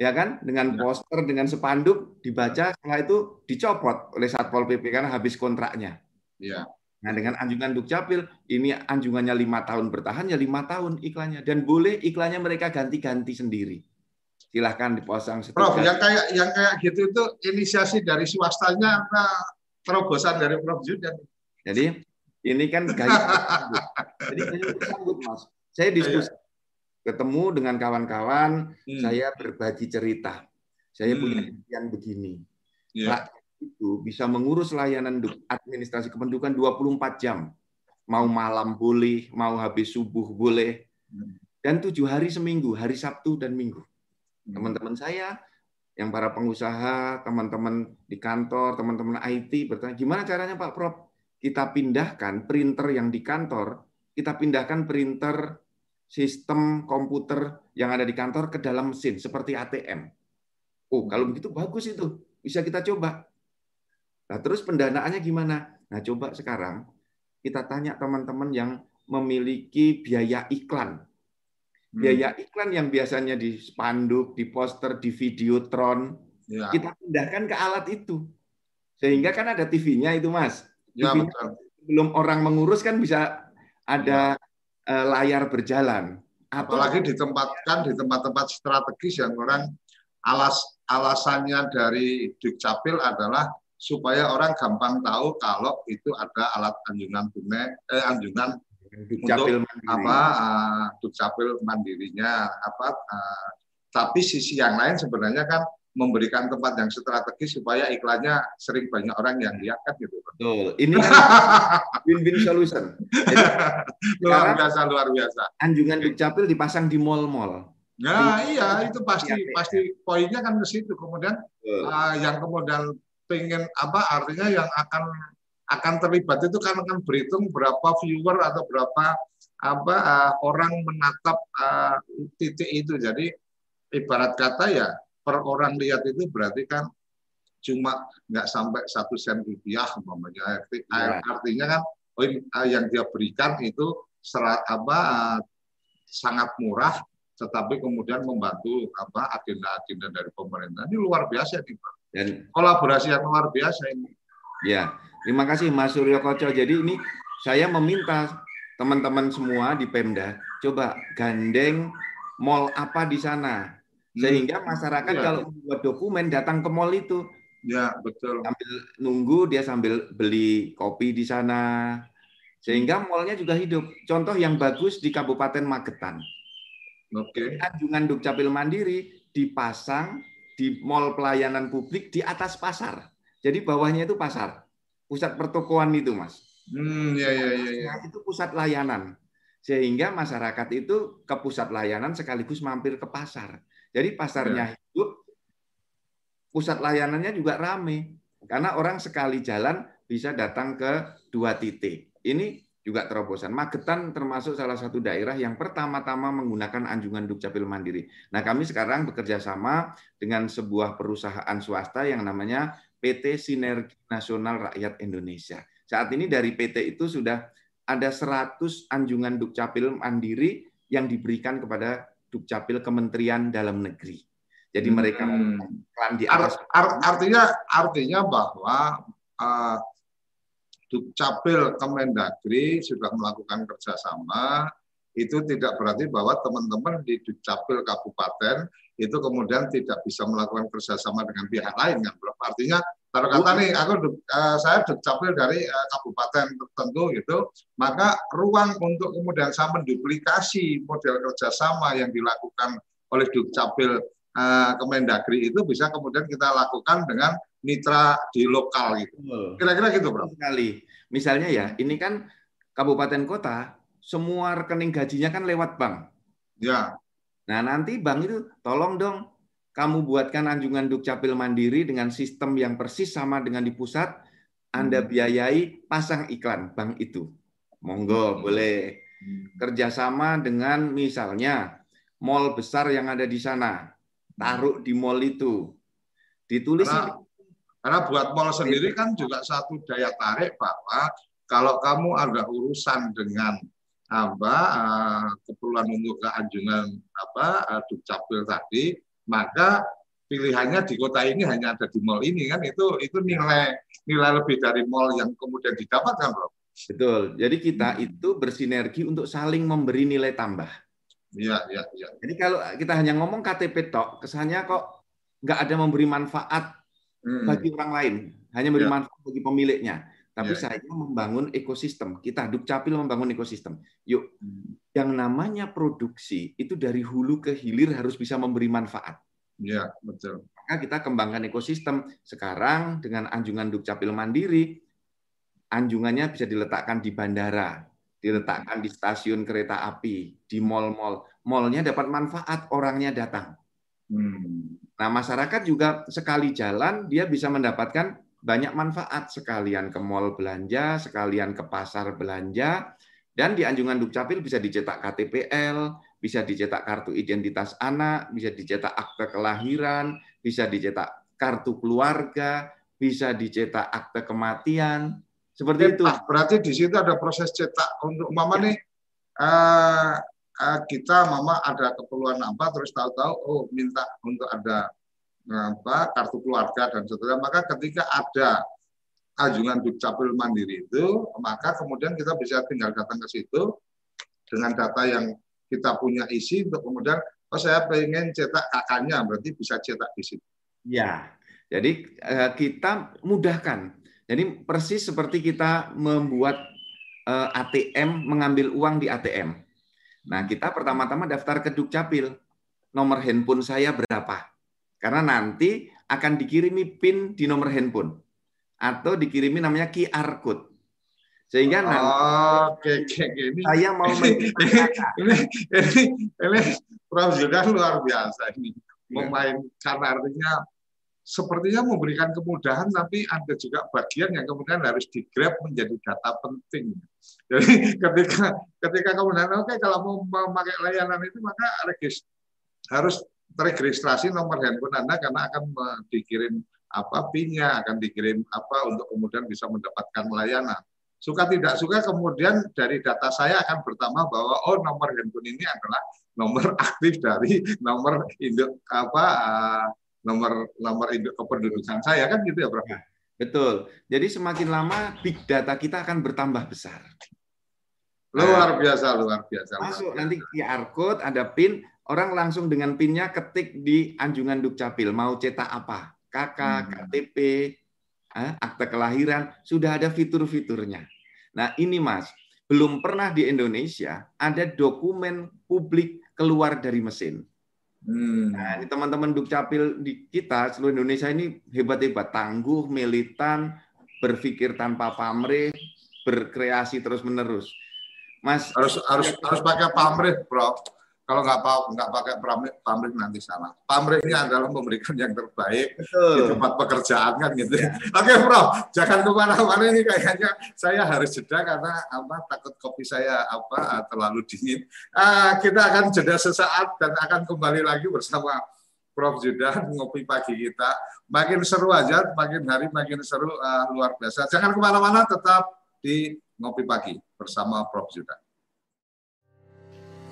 ya kan dengan ya. poster dengan sepanduk dibaca setelah itu dicopot oleh satpol pp karena habis kontraknya. Ya. Nah dengan anjungan dukcapil ini anjungannya lima tahun bertahan ya lima tahun iklannya dan boleh iklannya mereka ganti-ganti sendiri silahkan dipasang. Prof, yang kayak yang kayak gitu itu inisiasi dari swastanya apa terobosan dari Prof Judan? Jadi ini kan gaya Jadi saya sambut Mas. Saya diskusi iya. ketemu dengan kawan-kawan, hmm. saya berbagi cerita. Saya hmm. punya yang begini. Yeah. Rakyat itu bisa mengurus layanan administrasi kependudukan 24 jam. Mau malam boleh, mau habis subuh boleh. Dan tujuh hari seminggu, hari Sabtu dan Minggu. Teman-teman saya yang para pengusaha, teman-teman di kantor, teman-teman IT bertanya, gimana caranya Pak Prof? Kita pindahkan printer yang di kantor, kita pindahkan printer sistem komputer yang ada di kantor ke dalam mesin seperti ATM. Oh, kalau begitu bagus itu. Bisa kita coba. Nah, terus pendanaannya gimana? Nah, coba sekarang kita tanya teman-teman yang memiliki biaya iklan Hmm. biaya iklan yang biasanya di spanduk, di poster, di videotron, ya. kita pindahkan ke alat itu. Sehingga kan ada TV-nya itu, Mas. Ya, betul. Belum orang mengurus kan bisa ada ya. Eh, layar berjalan. Atau Apalagi ditempatkan di tempat-tempat strategis yang orang alas alasannya dari Dukcapil adalah supaya orang gampang tahu kalau itu ada alat anjungan tunai, eh, anjungan Dukcapil untuk mandiri. apa uh, Dukcapil mandirinya apa uh, tapi sisi yang lain sebenarnya kan memberikan tempat yang strategis supaya iklannya sering banyak orang yang lihat kan gitu. Betul. Ini kan win-win solution. Jadi, luar biasa luar biasa. Anjungan Dukcapil dipasang di mall-mall. Ya, iya itu pasti ya, pasti poinnya kan ke situ. Kemudian uh, yang kemudian pengen apa artinya yang akan akan terlibat itu kan akan berhitung berapa viewer atau berapa apa uh, orang menatap uh, titik itu. Jadi ibarat kata ya per orang lihat itu berarti kan cuma nggak sampai satu sen rupiah umpamanya. Ya. Artinya kan oh, yang dia berikan itu serat apa sangat murah tetapi kemudian membantu apa agenda-agenda dari pemerintah. Ini luar biasa nih, Pak. Dan kolaborasi yang luar biasa ini. Ya, terima kasih Mas Suryo Koco. Jadi ini saya meminta teman-teman semua di Pemda coba gandeng mall apa di sana hmm. sehingga masyarakat ya. kalau membuat dokumen datang ke mall itu ya betul sambil nunggu dia sambil beli kopi di sana sehingga mallnya juga hidup contoh yang bagus di Kabupaten Magetan Oke. Okay. Anjungan Dukcapil Mandiri dipasang di mall pelayanan publik di atas pasar. Jadi bawahnya itu pasar. Pusat pertokoan itu, Mas. Hmm, ya, ya, ya, ya. Itu pusat layanan. Sehingga masyarakat itu ke pusat layanan sekaligus mampir ke pasar. Jadi pasarnya ya. hidup, pusat layanannya juga rame. Karena orang sekali jalan bisa datang ke dua titik. Ini juga terobosan. Magetan termasuk salah satu daerah yang pertama-tama menggunakan anjungan Dukcapil Mandiri. Nah, kami sekarang bekerja sama dengan sebuah perusahaan swasta yang namanya PT Sinergi Nasional Rakyat Indonesia. Saat ini dari PT itu sudah ada 100 anjungan Dukcapil Mandiri yang diberikan kepada Dukcapil Kementerian Dalam Negeri. Jadi mereka hmm. di atas. Art, artinya artinya bahwa uh, Dukcapil Kemendagri sudah melakukan kerjasama, itu tidak berarti bahwa teman-teman di Dukcapil Kabupaten itu kemudian tidak bisa melakukan kerjasama dengan pihak lain kan artinya kalau kata nih aku uh, saya Dukcapil dari uh, kabupaten tertentu gitu maka ruang untuk kemudian saya menduplikasi model kerjasama yang dilakukan oleh Dukcapil uh, Kemendagri itu bisa kemudian kita lakukan dengan mitra di lokal gitu. Kira-kira gitu, Bro. Sekali. Misalnya ya, ini kan kabupaten kota, semua rekening gajinya kan lewat bank. Ya. Nah, nanti bank itu tolong dong kamu buatkan anjungan Dukcapil Mandiri dengan sistem yang persis sama dengan di pusat, Anda hmm. biayai pasang iklan bank itu. Monggo, hmm. boleh. Hmm. Kerjasama dengan misalnya mall besar yang ada di sana, taruh di mall itu. Ditulis Karena karena buat mall sendiri kan juga satu daya tarik bahwa kalau kamu ada urusan dengan apa uh, keperluan untuk keanjungan apa uh, dukcapil tadi, maka pilihannya di kota ini hanya ada di mall ini kan itu itu nilai nilai lebih dari mall yang kemudian didapatkan, Bro. Betul. Jadi kita itu bersinergi untuk saling memberi nilai tambah. Iya, iya, iya. Jadi kalau kita hanya ngomong KTP tok, kesannya kok nggak ada memberi manfaat hmm. bagi orang lain, hanya beri ya. manfaat bagi pemiliknya. Tapi ya. saya membangun ekosistem. Kita Dukcapil membangun ekosistem. Yuk, hmm. yang namanya produksi itu dari hulu ke hilir harus bisa memberi manfaat. Ya, betul. Maka kita kembangkan ekosistem. Sekarang dengan anjungan Dukcapil Mandiri, anjungannya bisa diletakkan di bandara, diletakkan di stasiun kereta api, di mall-mall. Mallnya dapat manfaat, orangnya datang. Hmm. Nah, masyarakat juga sekali jalan dia bisa mendapatkan banyak manfaat sekalian ke mall belanja, sekalian ke pasar belanja, dan di Anjungan Dukcapil bisa dicetak KTPL, bisa dicetak kartu identitas anak, bisa dicetak akte kelahiran, bisa dicetak kartu keluarga, bisa dicetak akte kematian, seperti itu. Berarti di situ ada proses cetak untuk mama ya. nih uh, Eh, kita mama ada keperluan apa terus tahu-tahu oh minta untuk ada apa kartu keluarga dan seterusnya maka ketika ada anjungan dukcapil mandiri itu maka kemudian kita bisa tinggal datang ke situ dengan data yang kita punya isi untuk kemudian oh saya pengen cetak kakaknya berarti bisa cetak di situ. Ya, jadi eh, kita mudahkan. Jadi persis seperti kita membuat eh, ATM mengambil uang di ATM. Nah, kita pertama-tama daftar ke Dukcapil. Nomor handphone saya berapa? Karena nanti akan dikirimi PIN di nomor handphone. Atau dikirimi namanya QR code. Sehingga nanti Oke, oke, oke. Ini, saya mau ini, ini, ini, ini Prof. Luar biasa ini. Memainkan artinya sepertinya memberikan kemudahan, tapi ada juga bagian yang kemudian harus digrab menjadi data penting. Jadi ketika ketika kemudian oke kalau mau memakai layanan itu maka regis, harus terregistrasi nomor handphone Anda karena akan dikirim apa PIN-nya, akan dikirim apa untuk kemudian bisa mendapatkan layanan suka tidak suka kemudian dari data saya akan bertambah bahwa oh nomor handphone ini adalah nomor aktif dari nomor induk apa uh, nomor nomor induk kependudukan saya kan gitu ya Prof. Ya, betul. Jadi semakin lama big data kita akan bertambah besar. Luar biasa, luar biasa. Masuk nanti QR code, ada PIN, orang langsung dengan PIN-nya ketik di anjungan Dukcapil mau cetak apa? KK, hmm. KTP, akte kelahiran, sudah ada fitur-fiturnya. Nah ini Mas, belum pernah di Indonesia ada dokumen publik keluar dari mesin. Hmm. Nah, teman-teman Dukcapil di kita seluruh Indonesia ini hebat-hebat, tangguh, militan, berpikir tanpa pamrih, berkreasi terus-menerus. Mas harus harus harus pakai pamrih, Bro. Kalau nggak nggak pakai pamrih, pamrih nanti salah. Pamrihnya adalah memberikan yang terbaik Betul. di tempat pekerjaan kan gitu. Ya. Oke, Bro, jangan ke mana-mana ini kayaknya saya harus jeda karena apa takut kopi saya apa terlalu dingin. Uh, kita akan jeda sesaat dan akan kembali lagi bersama Prof. Judah ngopi pagi kita. Makin seru aja, makin hari makin seru uh, luar biasa. Jangan ke mana-mana, tetap di ngopi pagi bersama Prof. Judah.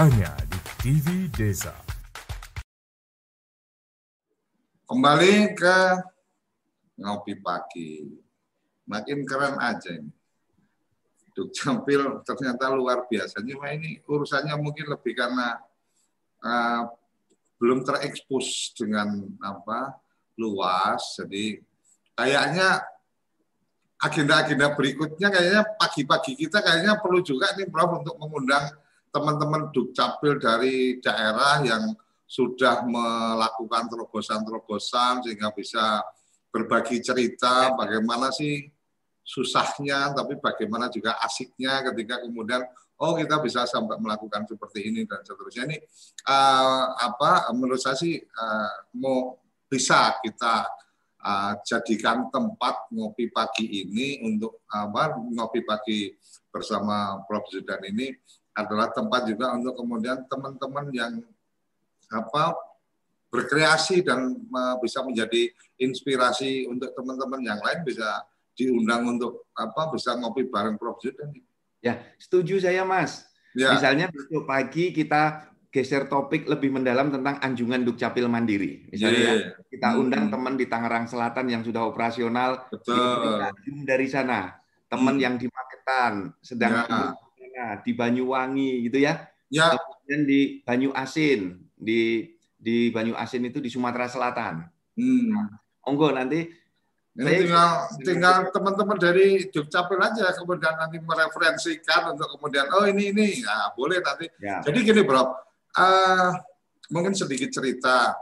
hanya di TV Desa. Kembali ke ngopi pagi. Makin keren aja ini. Duk Campil ternyata luar biasa. Cuma ini urusannya mungkin lebih karena uh, belum terekspos dengan apa luas. Jadi kayaknya agenda-agenda berikutnya kayaknya pagi-pagi kita kayaknya perlu juga nih Prof untuk mengundang teman-teman Dukcapil dari daerah yang sudah melakukan terobosan-terobosan sehingga bisa berbagi cerita bagaimana sih susahnya tapi bagaimana juga asiknya ketika kemudian oh kita bisa sampai melakukan seperti ini dan seterusnya. Ini uh, apa menurut saya sih uh, mau bisa kita uh, jadikan tempat ngopi pagi ini untuk apa ngopi pagi bersama Prof. Zudan ini adalah tempat juga untuk kemudian teman-teman yang apa berkreasi dan bisa menjadi inspirasi untuk teman-teman yang lain bisa diundang untuk apa bisa ngopi bareng Prof Zudan. Ya, setuju saya Mas. Ya. Misalnya besok pagi kita geser topik lebih mendalam tentang anjungan Dukcapil Mandiri. Misalnya Iya. ya, kita undang Hmm. teman di Tangerang Selatan yang sudah operasional, Betul. dari sana. Teman Hmm. yang di Magetan, sedang Ya. Di sana, di Banyuwangi gitu ya. Ya, Kemudian di Banyu Asin, di di Banyu Asin itu di Sumatera Selatan. hmm. Monggo nanti Ini Saya- tinggal tinggal teman-teman dari Dukcapil aja kemudian nanti mereferensikan untuk kemudian oh ini ini ya boleh nanti. ya. Jadi gini bro, eh, mungkin sedikit cerita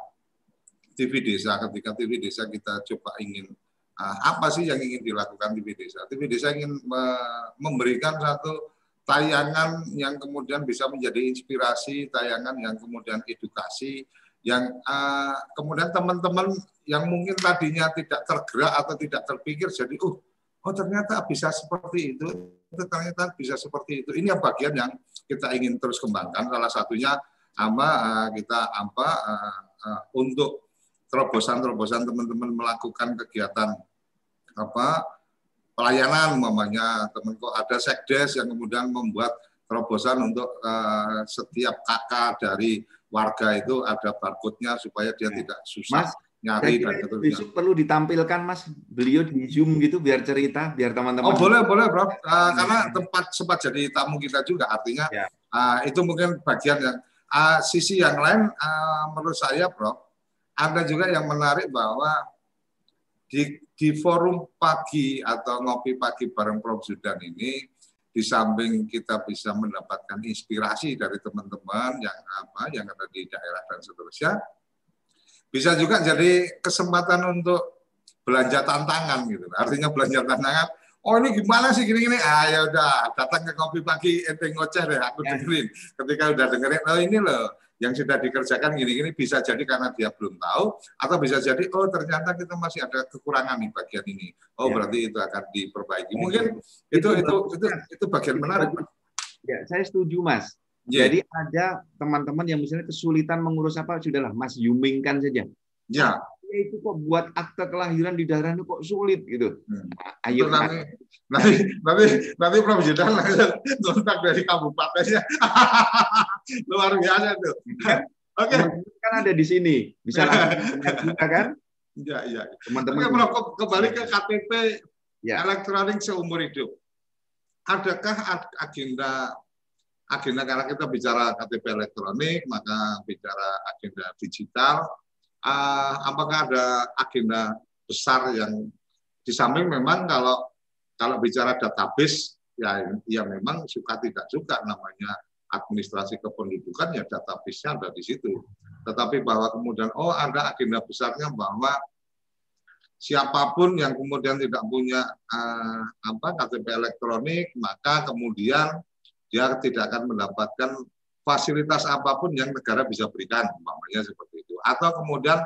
TV desa ketika TV desa kita coba ingin eh, apa sih yang ingin dilakukan TV desa? TV desa ingin me- memberikan satu tayangan yang kemudian bisa menjadi inspirasi, tayangan yang kemudian edukasi, yang eh, kemudian teman-teman yang mungkin tadinya tidak tergerak atau tidak terpikir jadi uh oh ternyata bisa seperti itu ternyata bisa seperti itu. Ini yang bagian yang kita ingin terus kembangkan. Salah satunya apa eh, kita apa eh, eh, untuk terobosan-terobosan teman-teman melakukan kegiatan apa pelayanan umpamanya teman kok ada sekdes yang kemudian membuat terobosan untuk eh, setiap kakak dari warga itu ada barcode-nya supaya dia tidak susah Mas, nyari dan besok perlu ditampilkan Mas. Beliau di Zoom gitu biar cerita biar teman-teman Oh boleh boleh bro, Uh, karena tempat sempat jadi tamu kita juga artinya Ya. uh, itu mungkin bagian yang uh, sisi yang lain uh, menurut saya bro ada juga yang menarik bahwa di di forum pagi atau ngopi pagi bareng Prof Zudan ini di samping kita bisa mendapatkan inspirasi dari teman-teman yang apa yang ada di daerah dan seterusnya bisa juga jadi kesempatan untuk belanja tantangan gitu. Artinya belanja tantangan. Oh ini gimana sih gini-gini? Ah ya udah datang ke kopi pagi ente ngoceh deh aku Ya. dengerin. Ketika udah dengerin, oh ini loh yang sudah dikerjakan gini-gini bisa jadi karena dia belum tahu atau bisa jadi oh ternyata kita masih ada kekurangan di bagian ini. Oh Ya. berarti itu akan diperbaiki. Ya. Mungkin Itu itu itu bagus. itu itu bagian menarik. Ya, saya setuju Mas. Ya, Jadi ada teman-teman yang misalnya kesulitan mengurus apa sudahlah Mas zoomingkan saja. ya. Ya itu kok buat akte kelahiran di daerah itu kok sulit gitu. Hmm. Nah, Ayo nanti, nanti, nanti, nanti Prof Jidan langsung kontak dari kabupatennya. Luar biasa tuh. Oke, teman-teman kan ada di sini, juga kan? ya, ya. Teman-teman. Oke, kembali ke KTP Ya. elektronik seumur hidup. Adakah ag- agenda agenda karena kita bicara KTP elektronik, maka bicara agenda digital. Ah, apakah ada agenda besar yang di samping memang kalau kalau bicara database ya ya memang suka tidak suka namanya administrasi kependudukan ya database-nya ada di situ. Tetapi bahwa kemudian oh ada agenda besarnya bahwa siapa pun yang kemudian tidak punya eh, apa KTP elektronik maka kemudian dia tidak akan mendapatkan fasilitas apa pun yang negara bisa berikan umpamanya seperti atau kemudian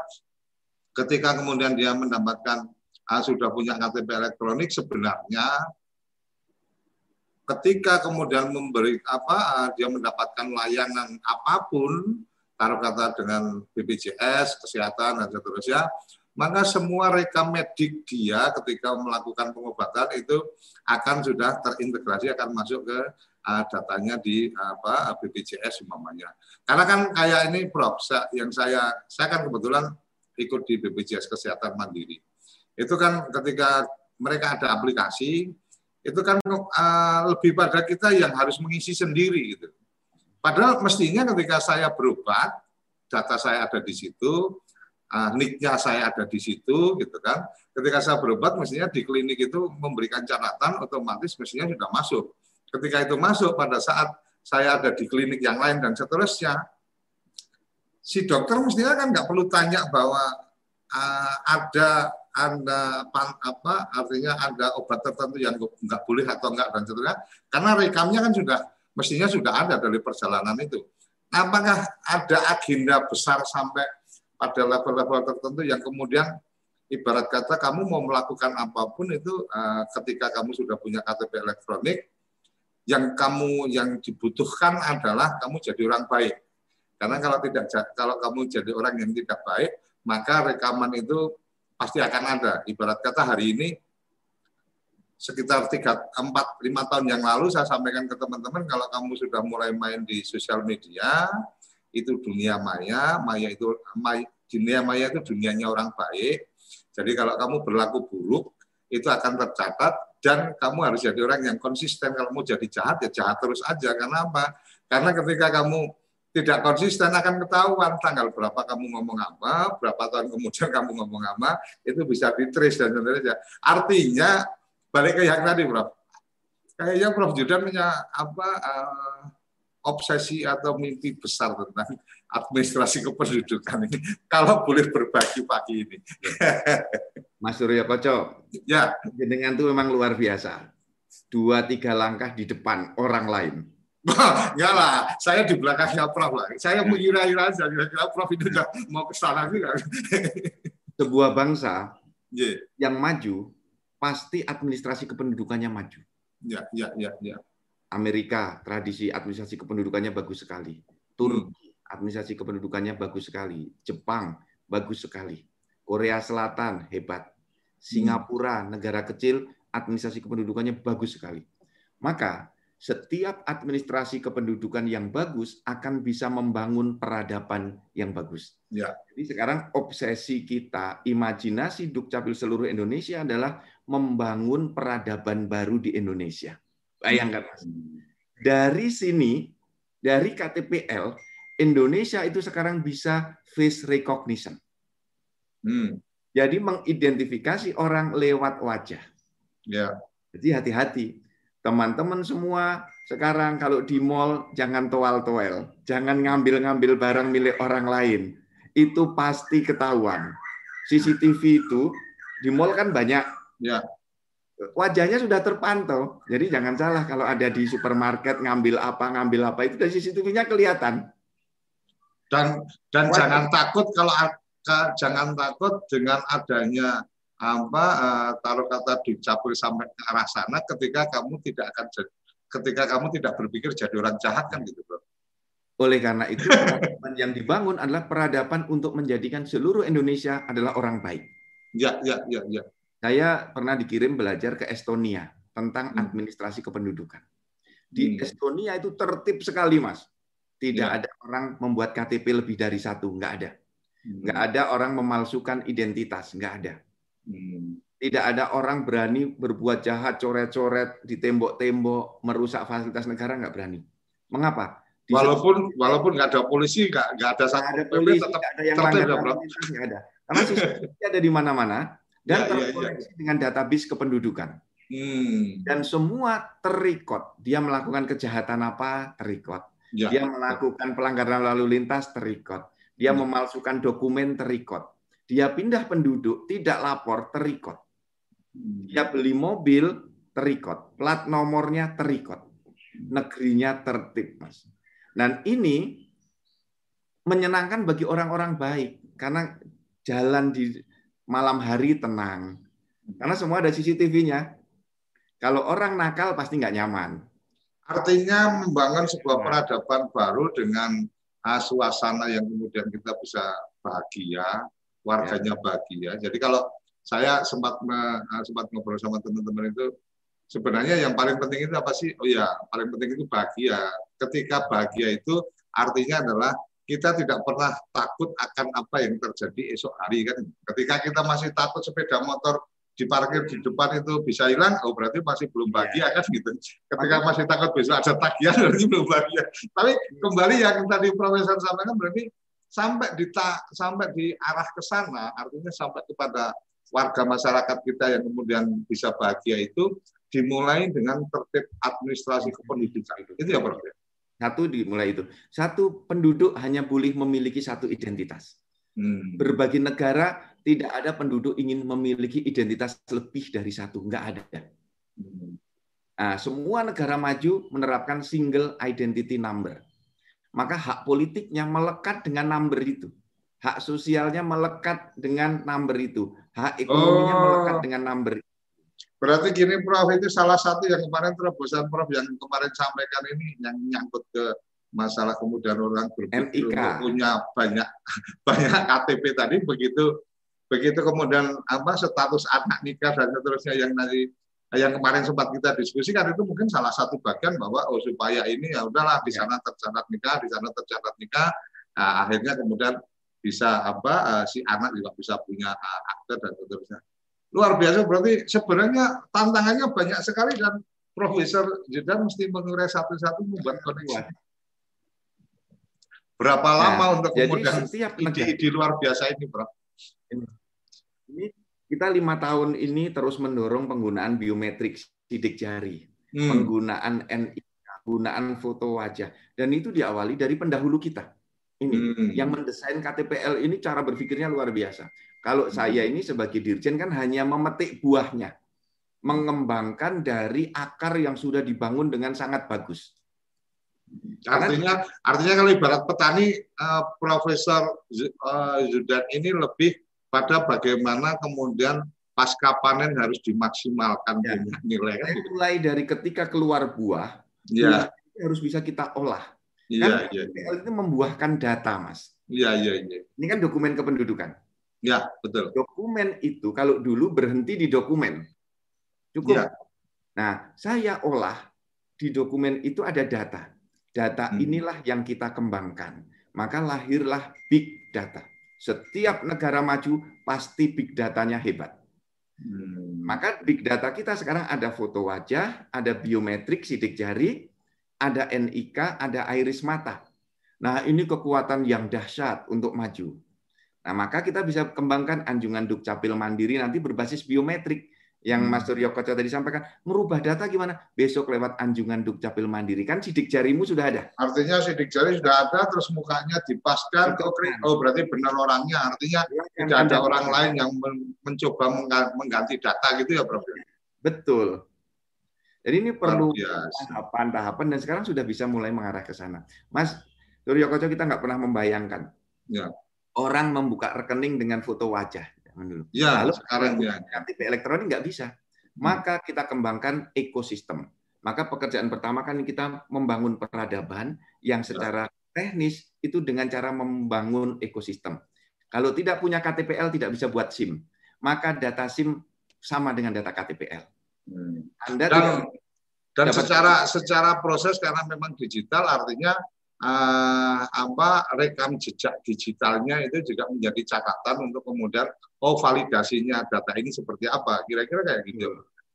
ketika kemudian dia mendapatkan ah, sudah punya KTP elektronik sebenarnya ketika kemudian memberi apa ah, dia mendapatkan layanan apa pun taruh kata dengan BPJS kesehatan dan seterusnya maka semua rekam medik dia ketika melakukan pengobatan itu akan sudah terintegrasi akan masuk ke uh, datanya di apa BPJS umpamanya. Karena kan kayak ini Prof, yang saya saya kan kebetulan ikut di BPJS Kesehatan Mandiri. Itu kan ketika mereka ada aplikasi, itu kan uh, lebih pada kita yang harus mengisi sendiri gitu. Padahal mestinya ketika saya berobat, data saya ada di situ, uh, nicknya saya ada di situ gitu kan. Ketika saya berobat mestinya di klinik itu memberikan catatan otomatis mestinya sudah masuk. Ketika itu masuk pada saat saya ada di klinik yang lain dan seterusnya, si dokter mestinya kan nggak perlu tanya bahwa uh, ada ada pan, apa artinya ada obat tertentu yang nggak boleh atau enggak dan seterusnya karena rekamnya kan sudah mestinya sudah ada dari perjalanan itu. Apakah ada agenda besar sampai pada level-level tertentu yang kemudian ibarat kata kamu mau melakukan apa pun itu uh, ketika kamu sudah punya KTP elektronik yang kamu yang dibutuhkan adalah kamu jadi orang baik. Karena kalau tidak kalau kamu jadi orang yang tidak baik, maka rekaman itu pasti akan ada. Ibarat kata hari ini sekitar 3 4 5 tahun yang lalu saya sampaikan ke teman-teman kalau kamu sudah mulai main di sosial media, itu dunia maya, maya itu maya, dunia maya itu dunianya orang baik. Jadi kalau kamu berlaku buruk itu akan tercatat dan kamu harus jadi orang yang konsisten. Kalau mau jadi jahat ya jahat terus aja. Karena apa? Karena ketika kamu tidak konsisten akan ketahuan tanggal berapa kamu ngomong apa, berapa tahun kemudian kamu ngomong apa, itu bisa ditrace dan sebagainya. Artinya balik ke yang tadi, Prof. Kayaknya Prof. Judan punya apa uh, obsesi atau mimpi besar tentang administrasi kependudukan ini. Kalau boleh berbagi pagi ini. Mas Surya Koco, ya. jenengan itu memang luar biasa. Dua tiga langkah di depan orang lain Enggak lah, saya di belakangnya Prof lah. Saya mengira-ira aja, kira-kira Prof itu udah mau ke sana juga. Sebuah bangsa yeah. yang maju, pasti administrasi kependudukannya maju. Ya, ya, ya, ya. Amerika, tradisi administrasi kependudukannya bagus sekali. Turki, hmm. Administrasi kependudukannya bagus sekali. Jepang, bagus sekali. Korea Selatan, hebat. Singapura, negara kecil, administrasi kependudukannya bagus sekali. Maka setiap administrasi kependudukan yang bagus akan bisa membangun peradaban yang bagus. Ya. Jadi sekarang obsesi kita, imajinasi Dukcapil seluruh Indonesia adalah membangun peradaban baru di Indonesia. Bayangkan Mas. Dari sini, dari KTPL, Indonesia itu sekarang bisa face recognition. Hmm. Jadi mengidentifikasi orang lewat wajah. Ya. Jadi hati-hati Teman-teman semua sekarang kalau di mall jangan toal-toel, jangan ngambil-ngambil barang milik orang lain. Itu pasti ketahuan. CCTV itu di mall kan banyak. Ya. Wajahnya sudah terpantau. Jadi jangan salah kalau ada di supermarket ngambil apa ngambil apa itu dari CCTV-nya kelihatan. Dan dan Wajah. jangan takut kalau jangan takut dengan adanya apa uh, taruh kata dicapur sampai ke arah sana ketika kamu tidak akan jadi, ketika kamu tidak berpikir jadi orang jahat kan gitu bro. Oleh karena itu peradaban yang dibangun adalah peradaban untuk menjadikan seluruh Indonesia adalah orang baik. Ya, ya, ya, ya. Saya pernah dikirim belajar ke Estonia tentang hmm. administrasi kependudukan. Di hmm. Estonia itu tertib sekali, Mas. Tidak ya. ada orang membuat KTP lebih dari satu, nggak ada. Hmm. Nggak ada orang memalsukan identitas, nggak ada. Hmm. Tidak ada orang berani berbuat jahat, coret-coret di tembok-tembok, merusak fasilitas negara nggak berani. Mengapa? Di walaupun walaupun nggak ada polisi, nggak nggak ada satu ada polisi, tetap nggak ada yang langgar nggak ada. Karena sistemnya ada di mana-mana dan ya, terkoneksi ya, ya. dengan database kependudukan. Hmm. Dan semua terikot. Dia melakukan kejahatan apa terikot. Ya. Dia melakukan pelanggaran lalu lintas terikot. Dia hmm. memalsukan dokumen terikot dia pindah penduduk, tidak lapor, terikot. Dia beli mobil, terikot. Plat nomornya terikot. Negerinya tertib, Mas. Dan ini menyenangkan bagi orang-orang baik. Karena jalan di malam hari tenang. Karena semua ada CCTV-nya. Kalau orang nakal pasti nggak nyaman. Artinya membangun sebuah peradaban baru dengan ah, suasana yang kemudian kita bisa bahagia, warganya bahagia. Jadi kalau saya sempat me, eh, sempat ngobrol sama teman-teman itu sebenarnya yang paling penting itu apa sih? Oh ya, paling penting itu bahagia. Ketika bahagia itu artinya adalah kita tidak pernah takut akan apa yang terjadi esok hari kan. Ketika kita masih takut sepeda motor diparkir di depan itu bisa hilang, oh berarti masih belum bahagia kan gitu. Ketika masih takut besok ada tagihan berarti belum bahagia. Tapi kembali yang tadi Profesor sampaikan berarti sampai di sampai di arah ke sana artinya sampai kepada warga masyarakat kita yang kemudian bisa bahagia itu dimulai dengan tertib administrasi kependudukan itu itu ya Prof satu dimulai itu. Satu penduduk hanya boleh memiliki satu identitas. Hmm. berbagi negara tidak ada penduduk ingin memiliki identitas lebih dari satu nggak ada nah, semua negara maju menerapkan single identity number maka hak politiknya melekat dengan number itu. Hak sosialnya melekat dengan number itu. Hak ekonominya oh. melekat dengan number itu. Berarti gini Prof, itu salah satu yang kemarin terobosan Prof yang kemarin sampaikan ini yang nyangkut ke masalah kemudian orang berpikir punya banyak banyak KTP tadi begitu begitu kemudian apa status anak nikah dan seterusnya yang nanti yang kemarin sempat kita diskusikan itu mungkin salah satu bagian bahwa oh supaya ini ya udahlah di sana tercatat nikah, di sana tercatat nikah, Nah, akhirnya kemudian bisa apa si anak juga bisa punya akte dan seterusnya. Luar biasa berarti sebenarnya tantangannya banyak sekali dan Profesor Judan mesti mengurai satu-satu membuat koneksi. Berapa nah, lama untuk kemudian ide-ide luar biasa ini, Bro? Ini kita lima tahun ini terus mendorong penggunaan biometrik sidik jari, hmm. penggunaan NIK, penggunaan foto wajah, dan itu diawali dari pendahulu kita. Ini hmm. yang mendesain KTPL ini cara berpikirnya luar biasa. Kalau hmm. saya ini sebagai dirjen kan hanya memetik buahnya, mengembangkan dari akar yang sudah dibangun dengan sangat bagus. Artinya, artinya kalau ibarat petani, uh, Profesor uh, Zudan ini lebih pada bagaimana kemudian pasca panen harus dimaksimalkan ya. nilai. Kan? Mulai dari ketika keluar buah, ya. harus bisa kita olah. Ya, kan ya, ya. itu membuahkan data, Mas. Iya, iya, iya. Ini kan dokumen kependudukan. Ya, betul. Dokumen itu kalau dulu berhenti di dokumen. Cukup. Ya. Nah, saya olah di dokumen itu ada data. Data hmm. inilah yang kita kembangkan. Maka lahirlah big data. Setiap negara maju pasti big datanya hebat. Hmm. Maka big data kita sekarang ada foto wajah, ada biometrik sidik jari, ada NIK, ada iris mata. Nah, ini kekuatan yang dahsyat untuk maju. Nah, maka kita bisa kembangkan anjungan Dukcapil Mandiri nanti berbasis biometrik yang hmm. Mas Suryo Koco tadi sampaikan, merubah data gimana? Besok lewat anjungan Dukcapil Mandiri. Kan sidik jarimu sudah ada. Artinya sidik jari sudah ada, terus mukanya dipaskan, ke oh berarti benar orangnya. Artinya ya, tidak ada orang lain yang mencoba mengganti data gitu ya, Prof? Betul. Jadi ini perlu tahapan-tahapan dan sekarang sudah bisa mulai mengarah ke sana. Mas Suryo Koco kita nggak pernah membayangkan. Ya. Orang membuka rekening dengan foto wajah dulu. Ya, Lalu sekarang ya. KTP elektronik nggak bisa. Hmm. Maka kita kembangkan ekosistem. Maka pekerjaan pertama kan kita membangun peradaban yang ya. secara teknis itu dengan cara membangun ekosistem. Kalau tidak punya KTPL tidak bisa buat SIM. Maka data SIM sama dengan data KTPL. Hmm. Anda dan, dan secara secara proses karena memang digital artinya uh, apa rekam jejak digitalnya itu juga menjadi catatan untuk kemudian oh validasinya data ini seperti apa kira-kira kayak gitu.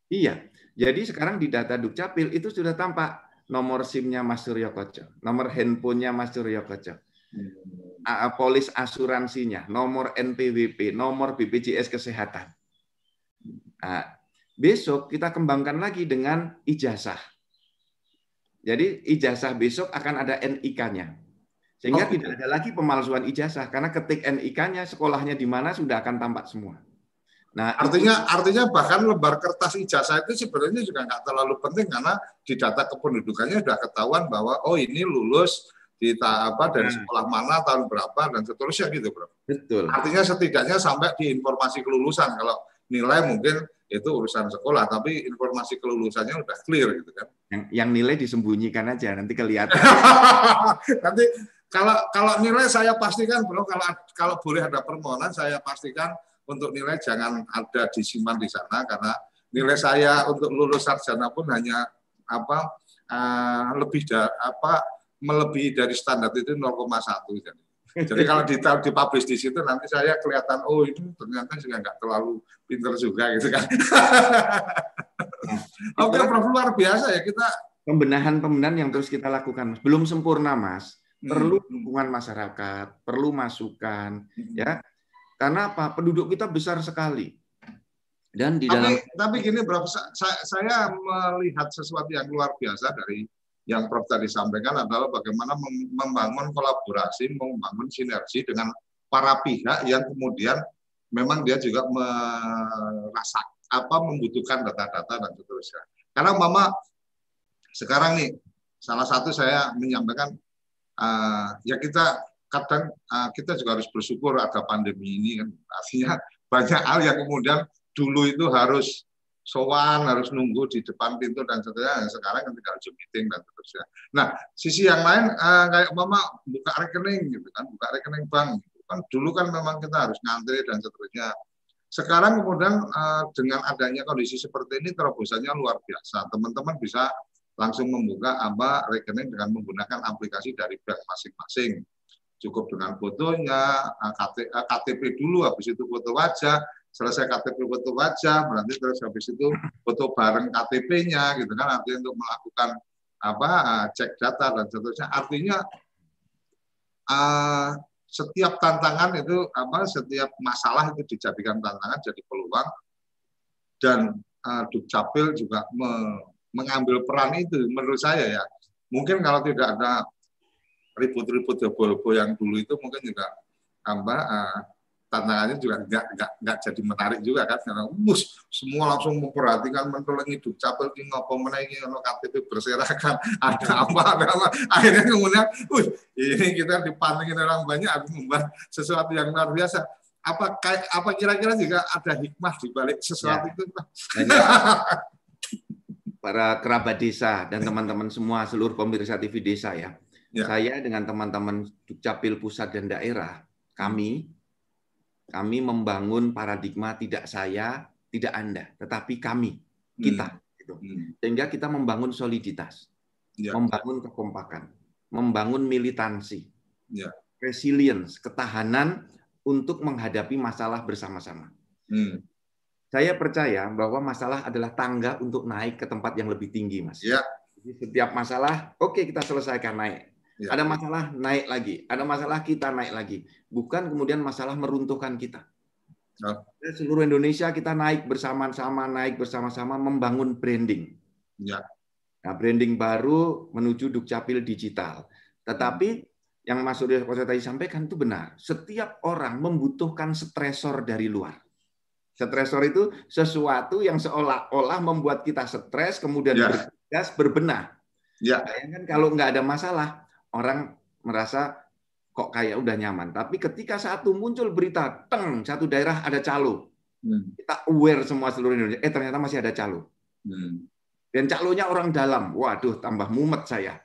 Iya. Jadi sekarang di data Dukcapil itu sudah tampak nomor SIM-nya Mas Suryo Koco, nomor handphonenya Mas Suryo Koco. Hmm. Polis asuransinya, nomor NPWP, nomor BPJS Kesehatan. Nah, besok kita kembangkan lagi dengan ijazah jadi ijazah besok akan ada NIK-nya. Sehingga oh, tidak ada lagi pemalsuan ijazah karena ketik NIK-nya sekolahnya di mana sudah akan tampak semua. Nah, artinya itu, artinya bahkan lembar kertas ijazah itu sebenarnya juga nggak terlalu penting karena di data kependudukannya sudah ketahuan bahwa oh ini lulus di apa dari nah. sekolah mana tahun berapa dan seterusnya gitu, Bro. Betul. Artinya setidaknya sampai di informasi kelulusan kalau nilai mungkin itu urusan sekolah, tapi informasi kelulusannya udah clear gitu kan. Yang, yang nilai disembunyikan aja, nanti kelihatan. nanti kalau kalau nilai saya pastikan bro, kalau kalau boleh ada permohonan saya pastikan untuk nilai jangan ada disimpan di sana karena nilai saya untuk lulus sarjana pun hanya apa uh, lebih da, apa melebihi dari standar itu 0,1 jadi. Jadi kalau di dipublish di situ nanti saya kelihatan oh itu ternyata juga nggak terlalu pinter juga gitu kan. Nah, Oke, Prof luar biasa ya kita pembenahan-pembenahan yang terus kita lakukan. Belum sempurna, Mas. Hmm. Perlu dukungan masyarakat, perlu masukan, hmm. ya. Karena apa? Penduduk kita besar sekali. Dan di dalam tapi, tapi gini, Prof, saya, saya melihat sesuatu yang luar biasa dari yang Prof tadi sampaikan adalah bagaimana membangun kolaborasi, membangun sinergi dengan para pihak yang kemudian memang dia juga merasa apa membutuhkan data-data dan seterusnya. Karena Mama sekarang nih salah satu saya menyampaikan uh, ya kita kadang uh, kita juga harus bersyukur ada pandemi ini kan artinya banyak hal yang kemudian dulu itu harus sowan, harus nunggu di depan pintu dan seterusnya. Nah, sekarang kan tinggal Zoom meeting dan seterusnya. Nah, sisi yang lain uh, kayak mama buka rekening gitu kan, buka rekening bank gitu. kan dulu kan memang kita harus ngantri dan seterusnya. Sekarang kemudian uh, dengan adanya kondisi seperti ini terobosannya luar biasa. Teman-teman bisa langsung membuka apa rekening dengan menggunakan aplikasi dari bank masing-masing. cukup dengan fotonya, KTP dulu, habis itu foto wajah, selesai KTP foto wajah, berarti terus habis itu foto bareng KTP-nya, gitu kan, artinya untuk melakukan apa cek data dan seterusnya. Artinya uh, setiap tantangan itu apa, setiap masalah itu dijadikan tantangan jadi peluang dan uh, Dukcapil juga me, mengambil peran itu menurut saya ya. Mungkin kalau tidak ada ribut-ribut heboh-heboh yang dulu itu mungkin juga apa uh, tantangannya juga nggak nggak nggak jadi menarik juga kan karena mus semua langsung memperhatikan mentolong hidup capel di ngopo menaiki kalau KTP berserakan ada apa ada apa akhirnya kemudian uh, ini kita dipantengin orang banyak harus membuat sesuatu yang luar biasa apa kayak apa kira-kira juga ada hikmah di balik sesuatu ya. itu para kerabat desa dan teman-teman semua seluruh pemirsa TV desa ya. ya. Saya dengan teman-teman Dukcapil pusat dan daerah kami kami membangun paradigma tidak saya, tidak Anda, tetapi kami, kita. Hmm. Gitu. Hmm. Sehingga kita membangun soliditas, ya. membangun kekompakan, membangun militansi, ya. resilience, ketahanan untuk menghadapi masalah bersama-sama. Hmm. Saya percaya bahwa masalah adalah tangga untuk naik ke tempat yang lebih tinggi, Mas. Ya. Jadi setiap masalah, oke okay, kita selesaikan naik. Ya. Ada masalah naik lagi, ada masalah kita naik lagi. Bukan kemudian masalah meruntuhkan kita. Ya. Seluruh Indonesia kita naik bersama-sama, naik bersama-sama membangun branding. Ya. Nah, branding baru menuju dukcapil digital. Tetapi yang Mas Surya tadi sampaikan itu benar. Setiap orang membutuhkan stresor dari luar. Stresor itu sesuatu yang seolah-olah membuat kita stres, kemudian ya. bergas, berbenah. Ya. Bayangkan kalau nggak ada masalah, orang merasa kok kayak udah nyaman. Tapi ketika satu muncul berita, teng, satu daerah ada calo. Hmm. Kita aware semua seluruh Indonesia, eh ternyata masih ada calo. Hmm. Dan calonya orang dalam. Waduh, tambah mumet saya.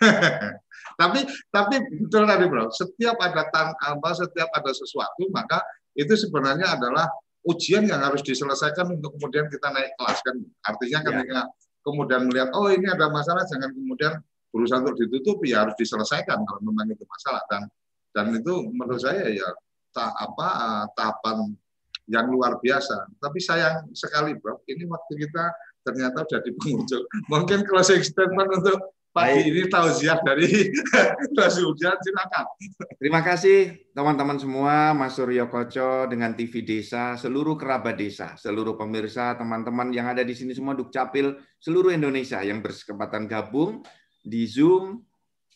tapi tapi betul tadi bro, setiap ada tang apa, setiap ada sesuatu maka itu sebenarnya adalah ujian yang harus diselesaikan untuk kemudian kita naik kelas kan. Artinya ya. ketika ya. kemudian melihat oh ini ada masalah jangan kemudian berusaha untuk ditutupi ya harus diselesaikan kalau memang itu masalah dan dan itu menurut saya ya tak apa uh, tahapan yang luar biasa. Tapi sayang sekali bro, ini waktu kita ternyata sudah di penghujung. Mungkin closing statement untuk pagi ini tausiah dari Hujan, silakan. Terima kasih teman-teman semua, Mas Suryo Koco dengan TV Desa, seluruh kerabat desa, seluruh pemirsa, teman-teman yang ada di sini semua Dukcapil, seluruh Indonesia yang berkesempatan gabung di Zoom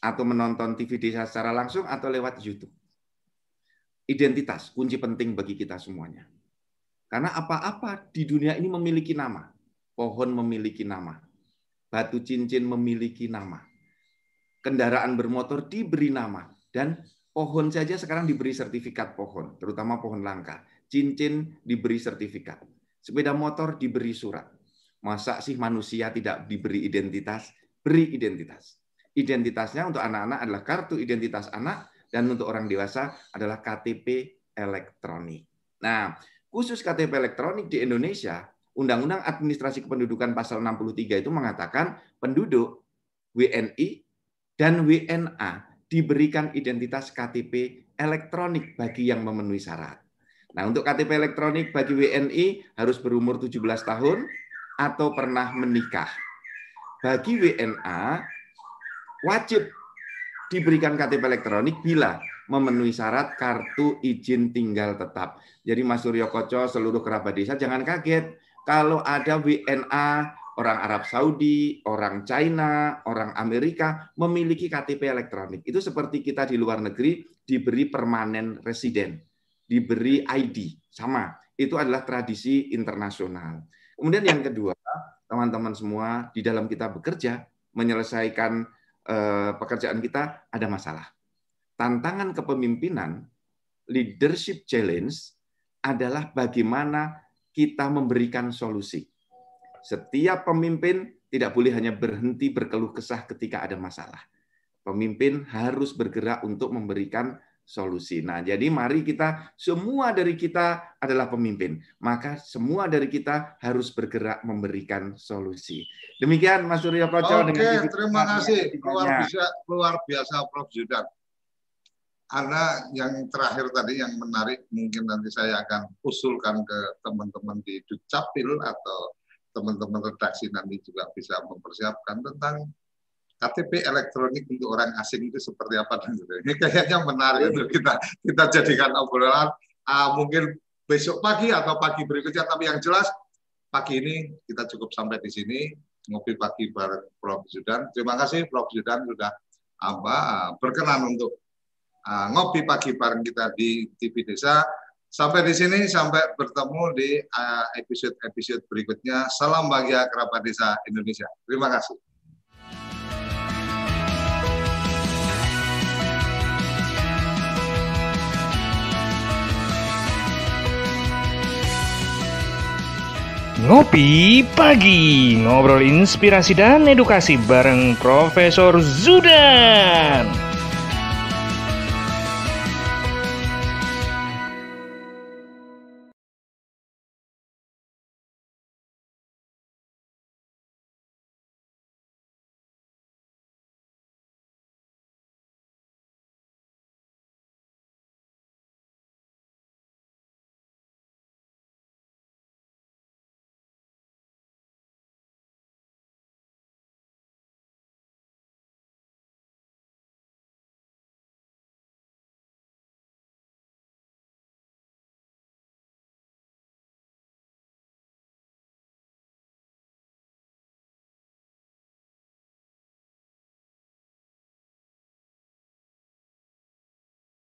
atau menonton TV desa secara langsung atau lewat YouTube. Identitas kunci penting bagi kita semuanya. Karena apa-apa di dunia ini memiliki nama. Pohon memiliki nama. Batu cincin memiliki nama. Kendaraan bermotor diberi nama. Dan pohon saja sekarang diberi sertifikat pohon, terutama pohon langka. Cincin diberi sertifikat. Sepeda motor diberi surat. Masa sih manusia tidak diberi identitas? Beri identitas. Identitasnya untuk anak-anak adalah kartu identitas anak dan untuk orang dewasa adalah KTP elektronik. Nah, khusus KTP elektronik di Indonesia, Undang-Undang Administrasi Kependudukan pasal 63 itu mengatakan penduduk WNI dan WNA diberikan identitas KTP elektronik bagi yang memenuhi syarat. Nah, untuk KTP elektronik bagi WNI harus berumur 17 tahun atau pernah menikah bagi WNA wajib diberikan KTP elektronik bila memenuhi syarat kartu izin tinggal tetap. Jadi Mas Suryo Koco, seluruh kerabat desa jangan kaget kalau ada WNA orang Arab Saudi, orang China, orang Amerika memiliki KTP elektronik. Itu seperti kita di luar negeri diberi permanen residen, diberi ID, sama. Itu adalah tradisi internasional. Kemudian yang kedua, teman-teman semua di dalam kita bekerja menyelesaikan eh, pekerjaan kita ada masalah. Tantangan kepemimpinan leadership challenge adalah bagaimana kita memberikan solusi. Setiap pemimpin tidak boleh hanya berhenti berkeluh kesah ketika ada masalah. Pemimpin harus bergerak untuk memberikan solusi. Nah, jadi mari kita semua dari kita adalah pemimpin. Maka semua dari kita harus bergerak memberikan solusi. Demikian Mas Suryo Koco Oke, dengan terima kasih. Luar biasa, luar biasa Prof. Zudan. ada yang terakhir tadi yang menarik mungkin nanti saya akan usulkan ke teman-teman di Dukcapil atau teman-teman redaksi nanti juga bisa mempersiapkan tentang KTP elektronik untuk orang asing itu seperti apa dan ini kayaknya menarik untuk kita kita jadikan obrolan uh, mungkin besok pagi atau pagi berikutnya tapi yang jelas pagi ini kita cukup sampai di sini ngopi pagi bareng Prof Zudan terima kasih Prof Zudan sudah apa berkenan untuk uh, ngopi pagi bareng kita di TV Desa. Sampai di sini, sampai bertemu di episode-episode uh, berikutnya. Salam bahagia kerabat desa Indonesia. Terima kasih. Ngopi Pagi, ngobrol inspirasi dan edukasi bareng Profesor Zudan.